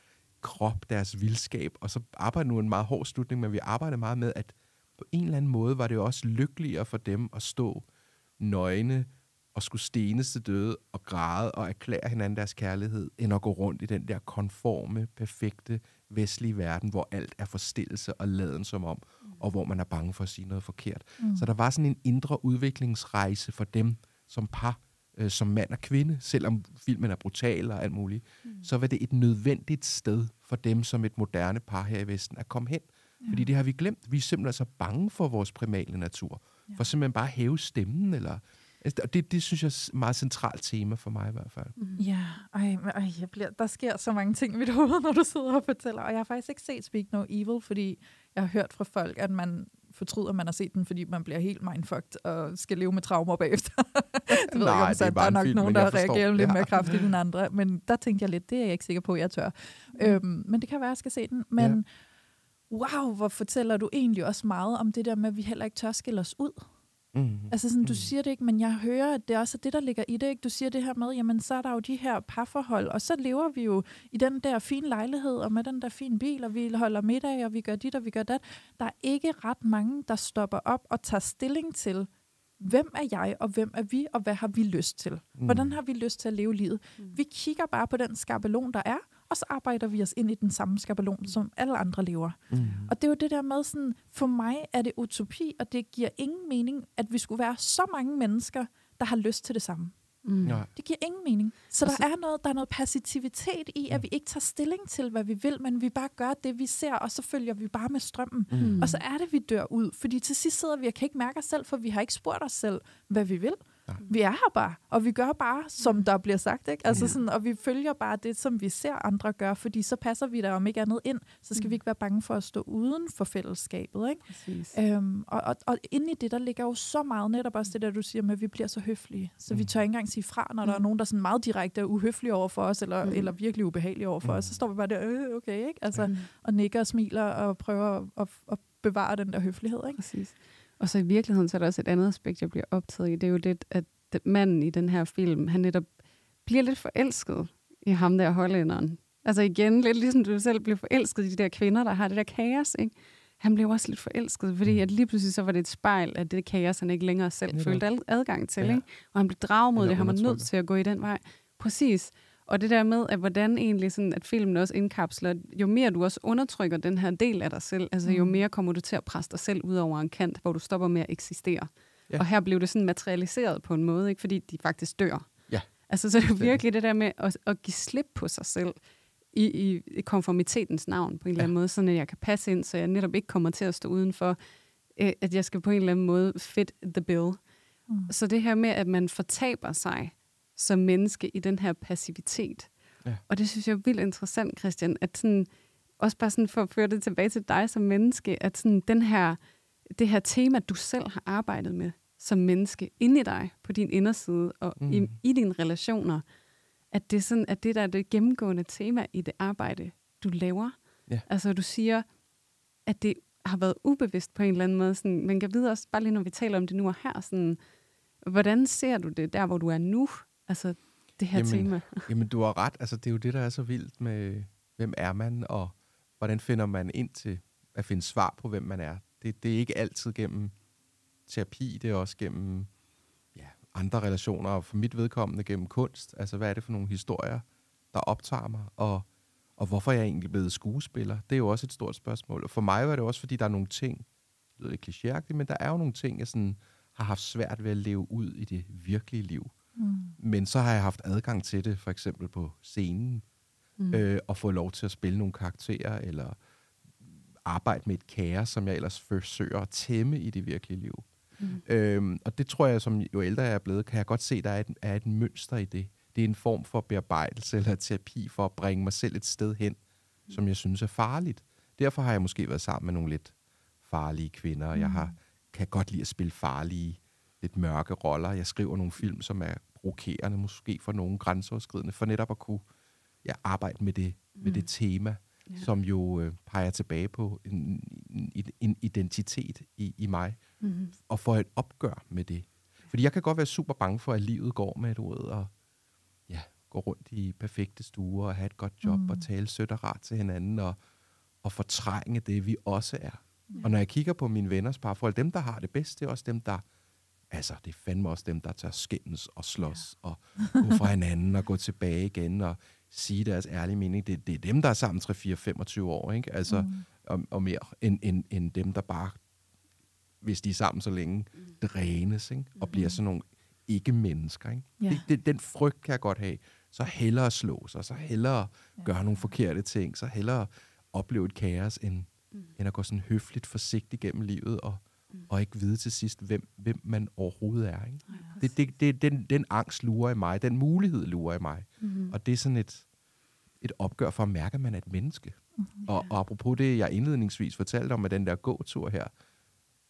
Speaker 3: krop, deres vildskab. Og så arbejder nu en meget hård slutning, men vi arbejder meget med, at på en eller anden måde var det også lykkeligere for dem at stå nøgne og skulle stenes til døde og græde og erklære hinanden deres kærlighed, end at gå rundt i den der konforme, perfekte vestlige verden, hvor alt er forstillelse og laden som om, mm. og hvor man er bange for at sige noget forkert. Mm. Så der var sådan en indre udviklingsrejse for dem som par, øh, som mand og kvinde, selvom filmen er brutal og alt muligt, mm. så var det et nødvendigt sted for dem som et moderne par her i Vesten at komme hen. Ja. Fordi det har vi glemt. Vi er simpelthen så bange for vores primale natur. Ja. For simpelthen bare at hæve stemmen. Eller, altså, det, det synes jeg er et meget centralt tema for mig i hvert fald.
Speaker 1: Mm. Ja, ej, ej, jeg bliver, der sker så mange ting i mit hoved, når du sidder og fortæller. Og jeg har faktisk ikke set Speak No Evil, fordi jeg har hørt fra folk, at man fortryder, at man har set den, fordi man bliver helt mindfucked og skal leve med traumer bagefter. det ved Nej, jeg ikke, om der er nok film, nogen, der reagerer lidt ja. mere kraftigt end andre. Men der tænkte jeg lidt, det er jeg ikke sikker på, at jeg tør. Mm. Øhm, men det kan være, at jeg skal se den. Men ja wow, hvor fortæller du egentlig også meget om det der med, at vi heller ikke tør skille os ud.
Speaker 3: Mm.
Speaker 1: Altså sådan, du
Speaker 3: Mm.
Speaker 1: siger det ikke, men jeg hører, at det også er det, der ligger i det. Ikke? Du siger det her med, jamen så er der jo de her parforhold, og så lever vi jo i den der fine lejlighed, og med den der fine bil, og vi holder middag, og vi gør dit, og vi gør dat. Der er ikke ret mange, der stopper op og tager stilling til, hvem er jeg, og hvem er vi, og hvad har vi lyst til? Hvordan har vi lyst til at leve livet? Vi kigger bare på den skabelon, der er, og så arbejder vi os ind i den samme skabelon, som alle andre lever.
Speaker 3: Mm.
Speaker 1: Og det er jo det der med sådan, for mig er det utopi, og det giver ingen mening, at vi skulle være så mange mennesker, der har lyst til det samme.
Speaker 2: Mm.
Speaker 1: Det giver ingen mening. Så
Speaker 2: Og
Speaker 1: der er noget, der er noget passivitet i, at vi ikke tager stilling til, hvad vi vil, men vi bare gør det, vi ser, og så følger vi bare med strømmen.
Speaker 3: Mm.
Speaker 1: Og så er det, vi dør ud. Fordi til sidst sidder vi og kan ikke mærke os selv, for vi har ikke spurgt os selv, hvad vi vil.
Speaker 3: Nej.
Speaker 1: Vi er her bare, og vi gør bare, som der bliver sagt. Ikke? Altså
Speaker 2: Ja.
Speaker 1: sådan, og vi følger bare det, som vi ser andre gøre, fordi så passer vi der om ikke andet ind. Så skal
Speaker 2: Mm.
Speaker 1: vi ikke være bange for at stå uden for fællesskabet. Ikke?
Speaker 2: Præcis.
Speaker 1: Øhm, og, og, og inde i det, der ligger jo så meget netop også det der, du siger med, at vi bliver så høflige. Så vi
Speaker 3: Mm.
Speaker 1: tør ikke engang sige fra, når der er
Speaker 2: Mm.
Speaker 1: nogen, der er sådan meget direkte er uhøflige over for os, eller,
Speaker 2: Mm.
Speaker 1: eller virkelig ubehagelige over for
Speaker 3: Mm.
Speaker 1: os. Så står vi bare der, øh, okay, ikke? Altså,
Speaker 2: Mm.
Speaker 1: og nikker og smiler og prøver at, at, at bevare den der høflighed, ikke?
Speaker 2: Præcis. Og så i virkeligheden, så er der også et andet aspekt, jeg bliver optaget i. Det er jo lidt, at den- manden i den her film, han netop bliver lidt forelsket i ham der hollænderen. Altså igen, lidt ligesom du selv blev forelsket i de der kvinder, der har det der kaos, ikke? Han blev også lidt forelsket, fordi at lige pludselig så var det et spejl af det kaos, han ikke længere selv
Speaker 3: Netop.
Speaker 2: følte ad- adgang til.
Speaker 3: Ja.
Speaker 2: Ikke? Og han blev draget mod det, han var nødt til at gå i den vej. Præcis. Og det der med, at hvordan egentlig sådan, at filmen også indkapsler, jo mere du også undertrykker den her del af dig selv, altså jo
Speaker 1: Mm.
Speaker 2: mere kommer du til at presse dig selv ud over en kant, hvor du stopper med at eksistere.
Speaker 3: Ja.
Speaker 2: Og her blev det sådan materialiseret på en måde, ikke fordi de faktisk dør.
Speaker 3: Ja.
Speaker 2: Altså så er det
Speaker 3: Fuldstændig.
Speaker 2: virkelig det der med at, at give slip på sig selv i, i, i konformitetens navn på en eller anden måde, sådan at jeg kan passe ind, så jeg netop ikke kommer til at stå udenfor, øh, at jeg skal på en eller anden måde fit the bill.
Speaker 1: Mm.
Speaker 2: Så det her med, at man fortaber sig som menneske i den her passivitet.
Speaker 3: Ja.
Speaker 2: Og det synes jeg er vildt interessant, Christian, at sådan, også bare sådan for at føre det tilbage til dig som menneske, at sådan den her, det her tema, du selv har arbejdet med som menneske, inde i dig, på din inderside og mm. i, i dine relationer, at det, er sådan, at det der er det gennemgående tema i det arbejde, du laver.
Speaker 3: Ja.
Speaker 2: Altså du siger, at det har været ubevidst på en eller anden måde. Sådan, man kan vide også, bare lige når vi taler om det nu og her, sådan, hvordan ser du det der, hvor du er nu? Altså det her
Speaker 3: Jamen,
Speaker 2: tema.
Speaker 3: Jamen, du har ret. Altså, det er jo det, der er så vildt med, hvem er man, og hvordan finder man ind til at finde svar på, hvem man er. Det, det er ikke altid gennem terapi, det er også gennem ja, andre relationer, og for mit vedkommende gennem kunst. Altså, hvad er det for nogle historier, der optager mig, og, og hvorfor er jeg egentlig blevet skuespiller? Det er jo også et stort spørgsmål. Og for mig var det også, fordi der er nogle ting, det lyder lidt klichéagtigt, men der er jo nogle ting, jeg sådan har haft svært ved at leve ud i det virkelige liv.
Speaker 1: Mm.
Speaker 3: Men så har jeg haft adgang til det, for eksempel på scenen,
Speaker 2: Mm.
Speaker 3: øh, og få lov til at spille nogle karakterer, eller arbejde med et kære, som jeg ellers forsøger at tæmme i det virkelige liv.
Speaker 2: Mm.
Speaker 3: Øhm, og det tror jeg, som jo ældre jeg er blevet, kan jeg godt se, der er et, er et mønster i det. Det er en form for bearbejdelse eller terapi for at bringe mig selv et sted hen, som jeg synes er farligt. Derfor har jeg måske været sammen med nogle lidt farlige kvinder. Jeg har, kan godt lide at spille farlige, lidt mørke roller. Jeg skriver nogle film, som er provokerende, måske for nogle grænseoverskridende, for netop at kunne ja, arbejde med det, med det tema,
Speaker 2: Ja.
Speaker 3: som jo øh, peger tilbage på en, en, en identitet i, i mig,
Speaker 2: Mm.
Speaker 3: og få et opgør med det. Fordi jeg kan godt være super bange for, at livet går med et ord, og ja, gå rundt i perfekte stuer, og have et godt job,
Speaker 1: Mm.
Speaker 3: mm. og tale sødt og rart til hinanden, og, og fortrænge det, vi også er. Ja. Og når jeg kigger på mine venners parforhold, dem, der har det bedst, det er også dem, der Altså, det er fandme også dem, der tør skændes og slås ja. og gå fra hinanden og gå tilbage igen og sige deres ærlige mening. Det, det er dem, der er sammen 3-4-25 år, ikke? Altså, mm. og, og mere end, end, end dem, der bare, hvis de er sammen så længe, drænes, ikke? Og bliver sådan nogle ikke-mennesker, ikke?
Speaker 1: Ja.
Speaker 3: Det, det, den frygt kan jeg godt have. Så hellere slå sig, så hellere
Speaker 1: Ja.
Speaker 3: gøre nogle forkerte ting, så hellere opleve et kaos, end,
Speaker 2: Mm.
Speaker 3: end at gå sådan høfligt forsigtigt gennem livet og, og ikke vide til sidst, hvem, hvem man overhovedet er. Ikke? Det, det, det, den, den angst lurer i mig, den mulighed lurer i mig.
Speaker 2: Mm.
Speaker 3: Og det er sådan et, et opgør for at mærke, at man er et menneske.
Speaker 1: Mhm.
Speaker 3: Og, og apropos det, jeg indledningsvis fortalte om med den der gåtur her,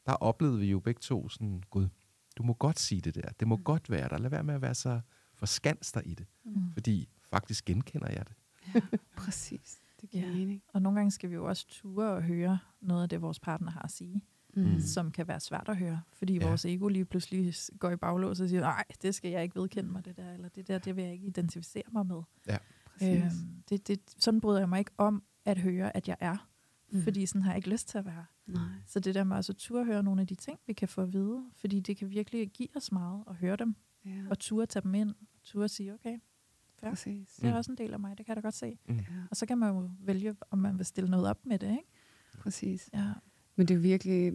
Speaker 3: der oplevede vi jo begge to sådan, gud, du må godt sige det der. Det må godt være der. Lad være med at være så forskanst dig i det.
Speaker 1: Mm.
Speaker 3: Fordi faktisk genkender jeg det.
Speaker 2: Præcis. Det det giver
Speaker 1: Ja.
Speaker 2: mening.
Speaker 1: Og nogle gange skal vi jo også ture og høre noget af det, vores partner har at sige,
Speaker 2: Mm.
Speaker 3: Mm.
Speaker 1: som kan være svært at høre, fordi
Speaker 3: Ja.
Speaker 1: ja. vores ego lige pludselig går i baglås og siger, nej, det skal jeg ikke vedkende mig, det der, eller det der, det vil jeg ikke identificere mig med.
Speaker 2: Præcis.
Speaker 1: Øhm, det, det, sådan bryder jeg mig ikke om at høre, at jeg er,
Speaker 2: Mm.
Speaker 1: fordi sådan har jeg ikke lyst til at være.
Speaker 2: Nej.
Speaker 1: Så det der med også at turde høre nogle af de ting, vi kan få at vide, fordi det kan virkelig give os meget at høre dem,
Speaker 2: Ja,
Speaker 1: og turde tage dem ind, og turde sige, okay, ja.
Speaker 2: præcis.
Speaker 1: det er
Speaker 3: Mm.
Speaker 1: også en del af mig, det kan jeg da godt se.
Speaker 3: Mm.
Speaker 2: Ja,
Speaker 1: Og så kan man jo vælge, om man vil stille noget op med det, ikke?
Speaker 2: præcis.
Speaker 1: Ja.
Speaker 2: Men det er jo virkelig,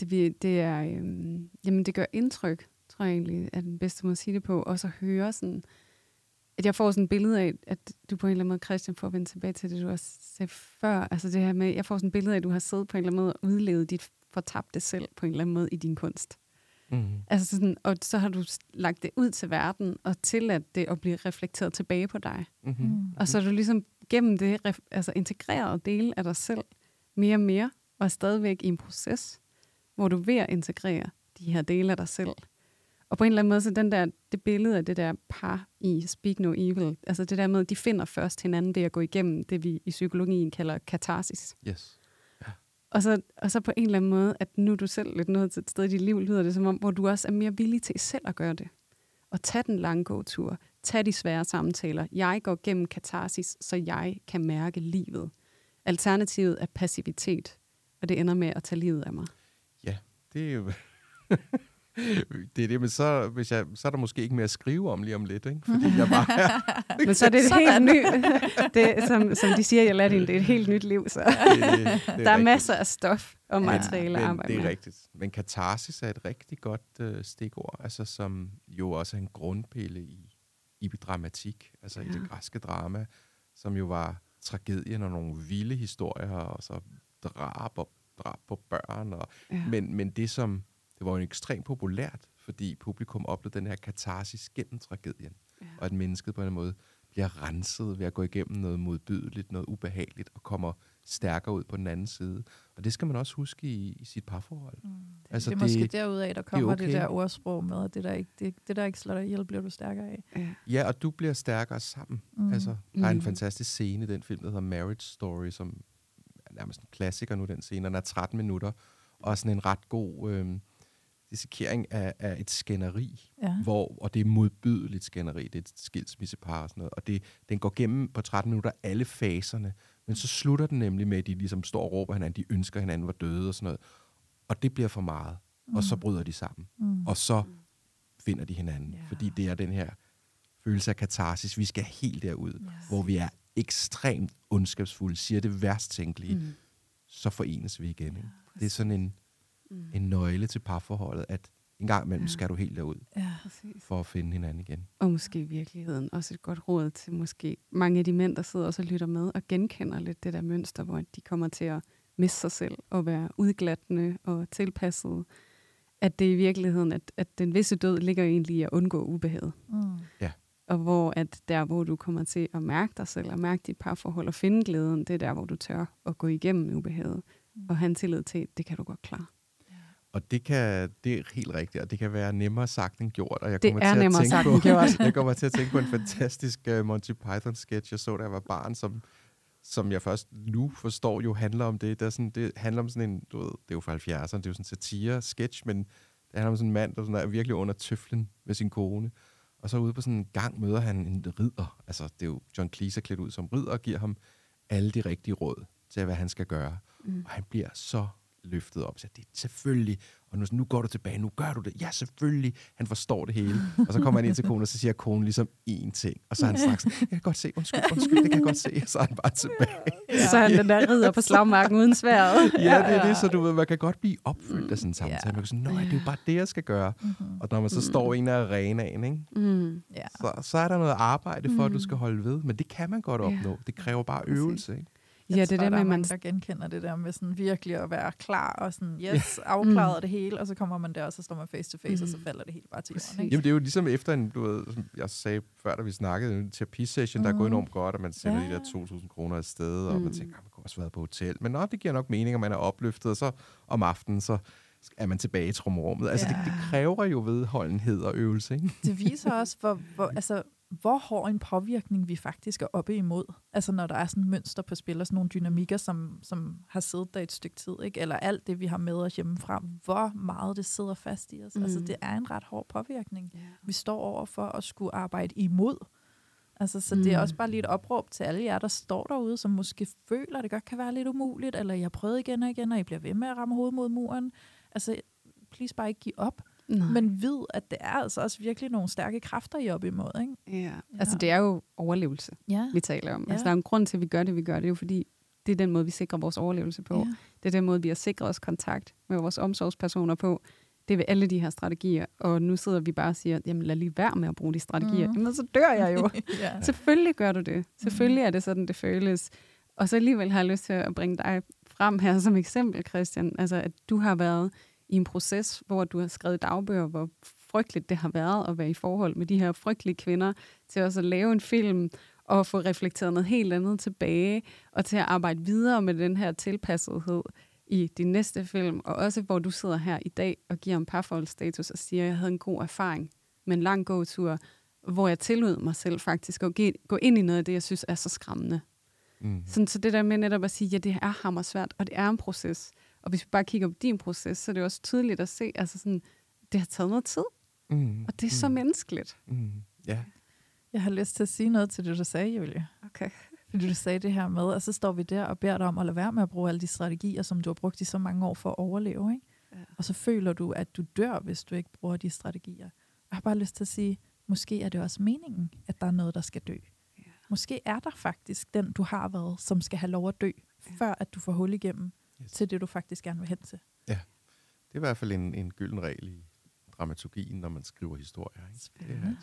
Speaker 2: det, det er, øhm, jamen det gør indtryk, tror jeg egentlig, er den bedste måde at sige det på. Også at høre sådan, at jeg får sådan et billede af, at du på en eller anden måde, Christian, får vende tilbage til det, du også sagde før. Altså det her med, jeg får sådan et billede af, at du har siddet på en eller anden måde og udlevet dit fortabte selv på en eller anden måde i din kunst.
Speaker 3: Mm.
Speaker 2: Altså sådan, og så har du lagt det ud til verden og tilladt det at blive reflekteret tilbage på dig.
Speaker 3: Mm-hmm.
Speaker 1: Mm.
Speaker 2: Og så er du ligesom gennem det ref- altså integreret dele af dig selv mere og mere, og er stadigvæk i en proces, hvor du er ved at integrere de her dele af dig selv. Og på en eller anden måde, så den der, det billede af det der par i Speak No Evil, altså det der med, at de finder først hinanden ved at gå igennem det, vi i psykologien kalder katarsis.
Speaker 3: Yes.
Speaker 2: Og så, og så på en eller anden måde, at nu er du selv lidt nået til et sted i dit liv, lyder det som om, hvor du også er mere villig til selv at gøre det. Og tage den lange gåtur. Tag de svære samtaler. Jeg går gennem katarsis, så jeg kan mærke livet. Alternativet er passivitet, og det ender med at tage livet af mig.
Speaker 3: Det er jo... det er det, men så, hvis jeg, så er der måske ikke mere at skrive om lige om lidt, ikke? Fordi jeg bare er,
Speaker 2: Men så er det et helt nyt, det, som, som de siger i Aladdin, det er et helt nyt liv. Så
Speaker 3: det, det, det er
Speaker 2: der er
Speaker 3: rigtigt.
Speaker 2: masser af stof og materiale at
Speaker 3: men
Speaker 2: arbejde
Speaker 3: det er
Speaker 2: med.
Speaker 3: rigtigt. Men katarsis er et rigtig godt øh, stikord, altså som jo også er en grundpille i, i dramatik, altså ja. i
Speaker 2: Ja.
Speaker 3: det græske drama, som jo var tragedien og nogle vilde historier, og så drab og drab på børn. Og,
Speaker 2: Ja.
Speaker 3: men, men det som, det var jo ekstremt populært, fordi publikum oplevede den her katarsis gennem tragedien,
Speaker 2: Ja.
Speaker 3: og at mennesket på en måde bliver renset ved at gå igennem noget modbydeligt, noget ubehageligt, og kommer stærkere ud på den anden side. Og det skal man også huske i, i sit parforhold.
Speaker 1: Mm.
Speaker 3: Altså,
Speaker 1: Altså, det er måske
Speaker 3: det-
Speaker 1: derudaf, der kommer det,
Speaker 3: okay.
Speaker 1: det der ordsprog med, at det der, ikke, det, det der ikke slår dig ihjel, bliver du stærkere af.
Speaker 2: Ja.
Speaker 3: Ja, og du bliver stærkere sammen.
Speaker 1: Mm.
Speaker 3: Altså, der er en
Speaker 2: Mm.
Speaker 3: fantastisk scene i den film, der hedder Marriage Story, som nærmest en klassiker nu, den scene. Den er 13 minutter, og sådan en ret god øh, dissekering af, af et skænderi,
Speaker 1: Ja.
Speaker 3: hvor, og det er modbydeligt skænderi, det er et skilsmissepar og sådan noget, og det, den går gennem på 13 minutter alle faserne, men så slutter den nemlig med, at de ligesom står og råber hinanden, de ønsker hinanden var døde og sådan noget, og det bliver for meget, og så bryder de sammen,
Speaker 1: Mm.
Speaker 3: og så finder de hinanden,
Speaker 1: Ja.
Speaker 3: fordi det er den her følelse af katarsis, vi skal helt derud,
Speaker 1: Ja.
Speaker 3: hvor vi er ekstremt ondskabsfulde, siger det værst tænkelige,
Speaker 2: Mm.
Speaker 3: så forenes vi igen. Ikke?
Speaker 1: Ja,
Speaker 3: Det er sådan en,
Speaker 2: Mm.
Speaker 3: en nøgle til parforholdet, at en gang imellem
Speaker 2: Ja.
Speaker 3: skal du helt derud
Speaker 1: Ja.
Speaker 3: For at finde hinanden igen.
Speaker 2: Og måske i virkeligheden også et godt råd til måske mange af de mænd, der sidder også og lytter med og genkender lidt det der mønster, hvor de kommer til at miste sig selv og være udglattende og tilpassede. At det i virkeligheden, at, at den visse død ligger egentlig i at undgå ubehaget.
Speaker 1: Mm.
Speaker 2: Og hvor at der, hvor du kommer til at mærke dig selv og mærke dit parforhold og finde glæden, det er der, hvor du tør at gå igennem ubehaget
Speaker 1: Mm.
Speaker 2: og have en tillid til, at det kan du godt klare.
Speaker 3: Og det, kan, det er helt rigtigt, og det kan være nemmere sagt end gjort. Og jeg
Speaker 2: Det
Speaker 3: kommer
Speaker 2: er
Speaker 3: til at
Speaker 2: nemmere
Speaker 3: tænke
Speaker 2: sagt
Speaker 3: på,
Speaker 2: gjort.
Speaker 3: jeg kommer til at tænke på en fantastisk uh, Monty Python-sketch, jeg så, da jeg var barn, som, som jeg først nu forstår jo handler om det. Det, er sådan, det handler om sådan en, du ved, det er jo fra 70'erne, det er jo sådan en satire-sketch, men det handler om sådan en mand, der sådan er virkelig under tøflen med sin kone. Og så ude på sådan en gang møder han en ridder. Altså, det er jo John Cleese er klædt ud som ridder og giver ham alle de rigtige råd til, hvad han skal gøre.
Speaker 2: Mm.
Speaker 3: Og han bliver så løftet op. Så det er selvfølgelig, og nu, nu går du tilbage, nu gør du det. Ja, selvfølgelig. Han forstår det hele. Og så kommer han ind til konen, og så siger konen ligesom én ting. Og så er han straks, jeg kan godt se, undskyld, undskyld, det kan jeg godt se. Og så er han bare tilbage.
Speaker 2: Ja. Så er han den der ridder på slagmarken uden sværet.
Speaker 3: Ja, det er det, så du ved, man kan godt blive opfyldt af sådan en samtale.
Speaker 1: Ja.
Speaker 3: Man kan sige, nå, det er jo bare det, jeg skal gøre.
Speaker 1: Mm-hmm.
Speaker 3: Og når man så står i en af arenaen, ikke,
Speaker 2: Mm.
Speaker 3: Så, så er der noget arbejde for, at du
Speaker 2: Mm.
Speaker 3: skal holde ved. Men det kan man godt opnå. Det kræver bare øvelse. Ikke?
Speaker 1: Jeg
Speaker 2: Ja,
Speaker 1: tror,
Speaker 2: det er det
Speaker 1: der
Speaker 2: med,
Speaker 1: er
Speaker 2: man...
Speaker 1: der genkender det der med sådan virkelig at være klar og sådan, yes, afklaret det hele, og så kommer man der, og så står man face to face, og så
Speaker 2: Mm.
Speaker 1: falder det hele bare til jorden. Ikke?
Speaker 3: Jamen, det er jo ligesom efter en, du ved, som jeg sagde før, da vi snakkede, en terapisession, der er gået
Speaker 1: Mhm.
Speaker 3: enormt godt, og man sender
Speaker 1: Ja,
Speaker 3: de der
Speaker 1: ja.
Speaker 3: 2.000 kroner afsted, og man
Speaker 2: Mm.
Speaker 3: tænker, "Ah, man kunne også være på hotel. Men nå, det giver nok mening, at man er opløftet, og så om aftenen, så er man tilbage i trumrummet. Altså, det,
Speaker 1: Ja.
Speaker 3: det kræver jo vedholdenhed og øvelse, ikke?
Speaker 1: Det viser også, hvor, hvor, altså, hvor hård en påvirkning vi faktisk er oppe imod. Altså når der er sådan mønster på spil, og sådan nogle dynamikker, som, som har siddet der et stykke tid, ikke? eller alt det, vi har med os hjemmefra, hvor meget det sidder fast i os. Mm. Altså det er en ret hård påvirkning, yeah. vi står over for at skulle arbejde imod. Altså, så mm. det er også bare lige et opråb til alle jer, der står derude, som måske føler, at det godt kan være lidt umuligt, eller jeg har prøvet igen og igen, og I bliver ved med at ramme hovedet mod muren. Altså, please bare ikke give op. Nej. Men vid, at det er altså også virkelig nogle stærke kræfter, I op imod. Ikke?
Speaker 2: Ja. ja, altså det er jo overlevelse, ja. vi taler om. Ja. Altså der er en grund til, at vi gør det, vi gør. Det er jo fordi, det er den måde, vi sikrer vores overlevelse på. Ja. Det er den måde, vi har sikret os kontakt med vores omsorgspersoner på. Det er ved alle de her strategier. Og nu sidder vi bare og siger, jamen lad lige være med at bruge de strategier. Mm. Jamen så dør jeg jo. ja. Selvfølgelig gør du det. Selvfølgelig er det sådan, det føles. Og så alligevel har jeg lyst til at bringe dig frem her som eksempel, Christian. Altså, at du har været i en proces, hvor du har skrevet dagbøger, hvor frygteligt det har været at være i forhold med de her frygtelige kvinder, til også at lave en film og få reflekteret noget helt andet tilbage, og til at arbejde videre med den her tilpassethed i din næste film, og også hvor du sidder her i dag og giver en parforholdsstatus og siger, at jeg havde en god erfaring med en lang gåtur, hvor jeg tillod mig selv faktisk at gå ind i noget af det, jeg synes er så skræmmende. Mm. Sådan, så det der med netop at sige, at ja, det er hammer svært, og det er en proces. Og hvis vi bare kigger på din proces, så er det også tydeligt at se, altså sådan, det har taget noget tid. Mm. Og det er mm. så menneskeligt. Mm.
Speaker 1: Ja. Jeg har lyst til at sige noget til det, du sagde, Julie.
Speaker 2: Okay.
Speaker 1: Fordi du sagde det her med, og så står vi der og beder dig om at lade være med at bruge alle de strategier, som du har brugt i så mange år for at overleve. Ikke? Ja. Og så føler du, at du dør, hvis du ikke bruger de strategier. Jeg har bare lyst til at sige, måske er det også meningen, at der er noget, der skal dø. Måske er der faktisk den, du har været, som skal have lov at dø, ja. før at du får hul igennem yes. til det, du faktisk gerne vil hen til.
Speaker 3: Ja, det er i hvert fald en, en gylden regel i dramaturgien, når man skriver historier. Ikke? Det er, at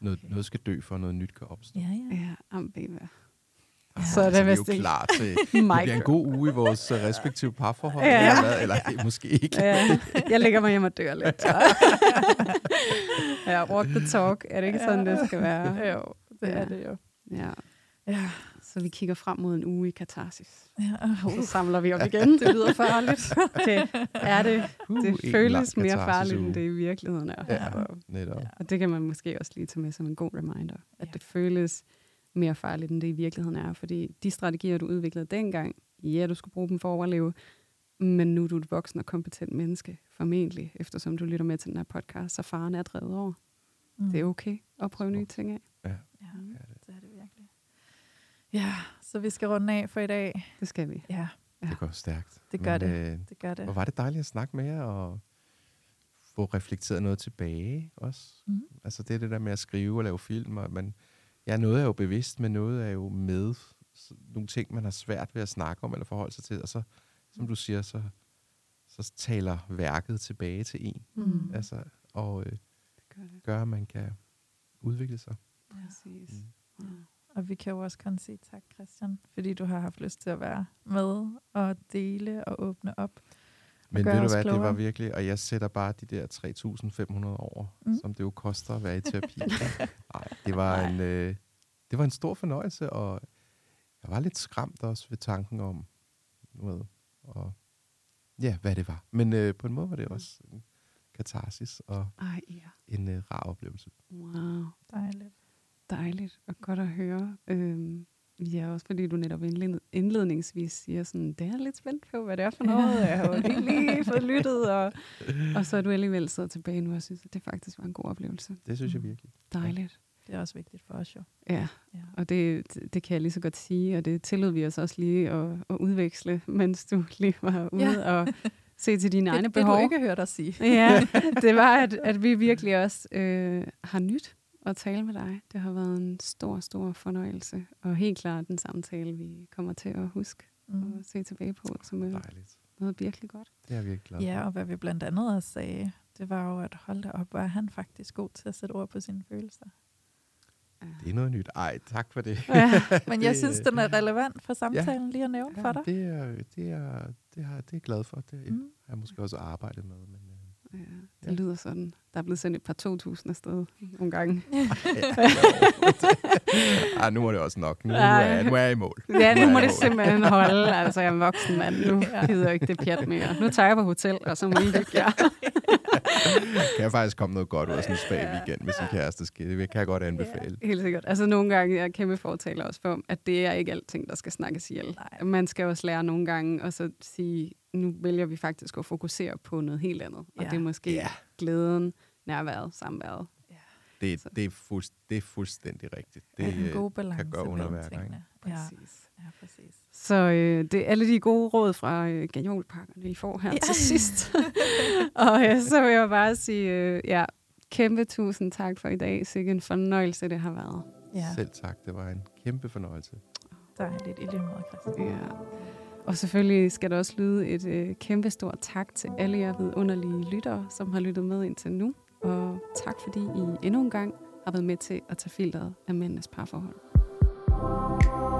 Speaker 3: noget, okay. noget skal dø, for noget nyt kan opstå.
Speaker 2: Ja, ja. ja ambivær.
Speaker 3: Ja, så er det, altså, vi er jo klar til, det bliver en god uge i vores uh, respektive parforhold, ja. eller, eller ja. måske ikke.
Speaker 2: Ja. Jeg lægger mig hjem og dør lidt. ja, walk the talk. Er det ikke sådan, det skal være?
Speaker 1: Jo, det ja. er det jo.
Speaker 2: Ja. ja. Så vi kigger frem mod en uge i katarsis. Ja. Så samler vi op igen. Det lyder farligt. Det er det. Uh, det føles mere farligt, end det i virkeligheden er. Ja, og, netop. og det kan man måske også lige tage med som en god reminder. At ja. det føles mere farligt, end det i virkeligheden er. Fordi de strategier, du udviklede dengang, ja, du skulle bruge dem for at overleve, men nu er du et voksen og kompetent menneske, formentlig, eftersom du lytter med til den her podcast, så faren er drevet over. Mm. Det er okay at prøve nye ting af.
Speaker 1: Ja, ja. Ja, så vi skal runde af for i dag.
Speaker 2: Det skal vi.
Speaker 1: Ja.
Speaker 3: ja. Det går stærkt.
Speaker 1: Det gør Men, det. Øh, det gør det.
Speaker 3: Hvor var det dejligt at snakke med jer, og få reflekteret noget tilbage også. Mm. Altså det er det der med at skrive og lave film, og man, ja, noget er jo bevidst, men noget er jo med nogle ting, man har svært ved at snakke om eller forholde sig til, og så, som du siger, så, så taler værket tilbage til en. Mm. Altså, og øh, det gør, det. gør, at man kan udvikle sig.
Speaker 1: Præcis. Mm. Ja. Og vi kan jo også kun sige tak, Christian, fordi du har haft lyst til at være med og dele og åbne op.
Speaker 3: Men ved du hvad, klogere. det var virkelig, og jeg sætter bare de der 3.500 over, mm. som det jo koster at være i terapi. Nej, det var en, øh, det var en stor fornøjelse, og jeg var lidt skræmt også ved tanken om, ved, og ja, hvad det var. Men øh, på en måde var det også en katarsis og
Speaker 2: Ej, ja.
Speaker 3: en øh, rar oplevelse.
Speaker 2: Wow.
Speaker 1: Dejligt.
Speaker 2: Og godt at høre. Øhm, ja, også fordi du netop indledningsvis siger sådan, det er lidt spændt på, hvad det er for noget. Jeg har jo lige, lige fået lyttet, og, og så er du alligevel siddet tilbage nu og synes, at det faktisk var en god oplevelse.
Speaker 3: Det synes jeg virkelig.
Speaker 2: Dejligt.
Speaker 1: Det er også vigtigt for os jo.
Speaker 2: Ja, ja. og det, det kan jeg lige så godt sige, og det tillod vi os også lige at, at udveksle, mens du lige var ude ja. og se til dine det, egne behov.
Speaker 1: Det du ikke hørt os sige.
Speaker 2: ja, det var, at, at vi virkelig også øh, har nyt at tale med dig. Det har været en stor, stor fornøjelse, og helt klart en samtale, vi kommer til at huske mm. og se tilbage på, som er Dejligt. noget virkelig godt.
Speaker 3: Det er virkelig glad
Speaker 1: Ja, og hvad vi blandt andet også sagde, det var jo, at holde dig op, var han faktisk god til at sætte ord på sine følelser.
Speaker 3: Det er noget nyt. Ej, tak for det. Ja,
Speaker 1: men jeg synes, den er relevant for samtalen ja, lige at nævne ja, for dig.
Speaker 3: Det er, det er, det har, det er glad for. Det mm. har jeg måske også arbejdet med. Men,
Speaker 2: Ja, det ja. lyder sådan. Der er blevet sendt et par 2.000 afsted nogle gange.
Speaker 3: Ej, nu er det også nok. Nu, nu, er, nu er jeg i mål.
Speaker 2: Ja, nu, nu må det simpelthen holde. Altså, jeg er en voksen mand. Nu gider jeg ikke det pjat mere. Nu tager jeg på hotel, og så må I hygge jer.
Speaker 3: Kan faktisk komme noget godt ud af sådan en spag weekend med sin kæreste. Det kan jeg godt anbefale.
Speaker 2: Ja, helt sikkert. Altså nogle gange er jeg kæmpe fortaler også for, at det er ikke alting, der skal snakkes ihjel. Nej. Man skal også lære nogle gange, og så sige, nu vælger vi faktisk at fokusere på noget helt andet. Ja. Og det er måske ja. glæden, nærværet, samværet. Ja.
Speaker 3: Det, det, er fuld, det er fuldstændig rigtigt. Det ja, en god balance kan gøre underværker.
Speaker 2: Præcis. Ja, præcis. Så øh, det er alle de gode råd fra øh, gajolpakkerne, I får her ja. til sidst. og øh, så vil jeg bare sige, øh, ja, kæmpe tusind tak for i dag. Sikke en fornøjelse, det har været.
Speaker 3: Ja. Selv tak, det var en kæmpe fornøjelse.
Speaker 1: Dejligt, i lige måde, Christian.
Speaker 2: Ja. Og selvfølgelig skal der også lyde et øh, kæmpe stort tak til alle jer vidunderlige lyttere, som har lyttet med indtil nu. Og tak fordi I endnu en gang har været med til at tage filteret af mændenes parforhold. thank you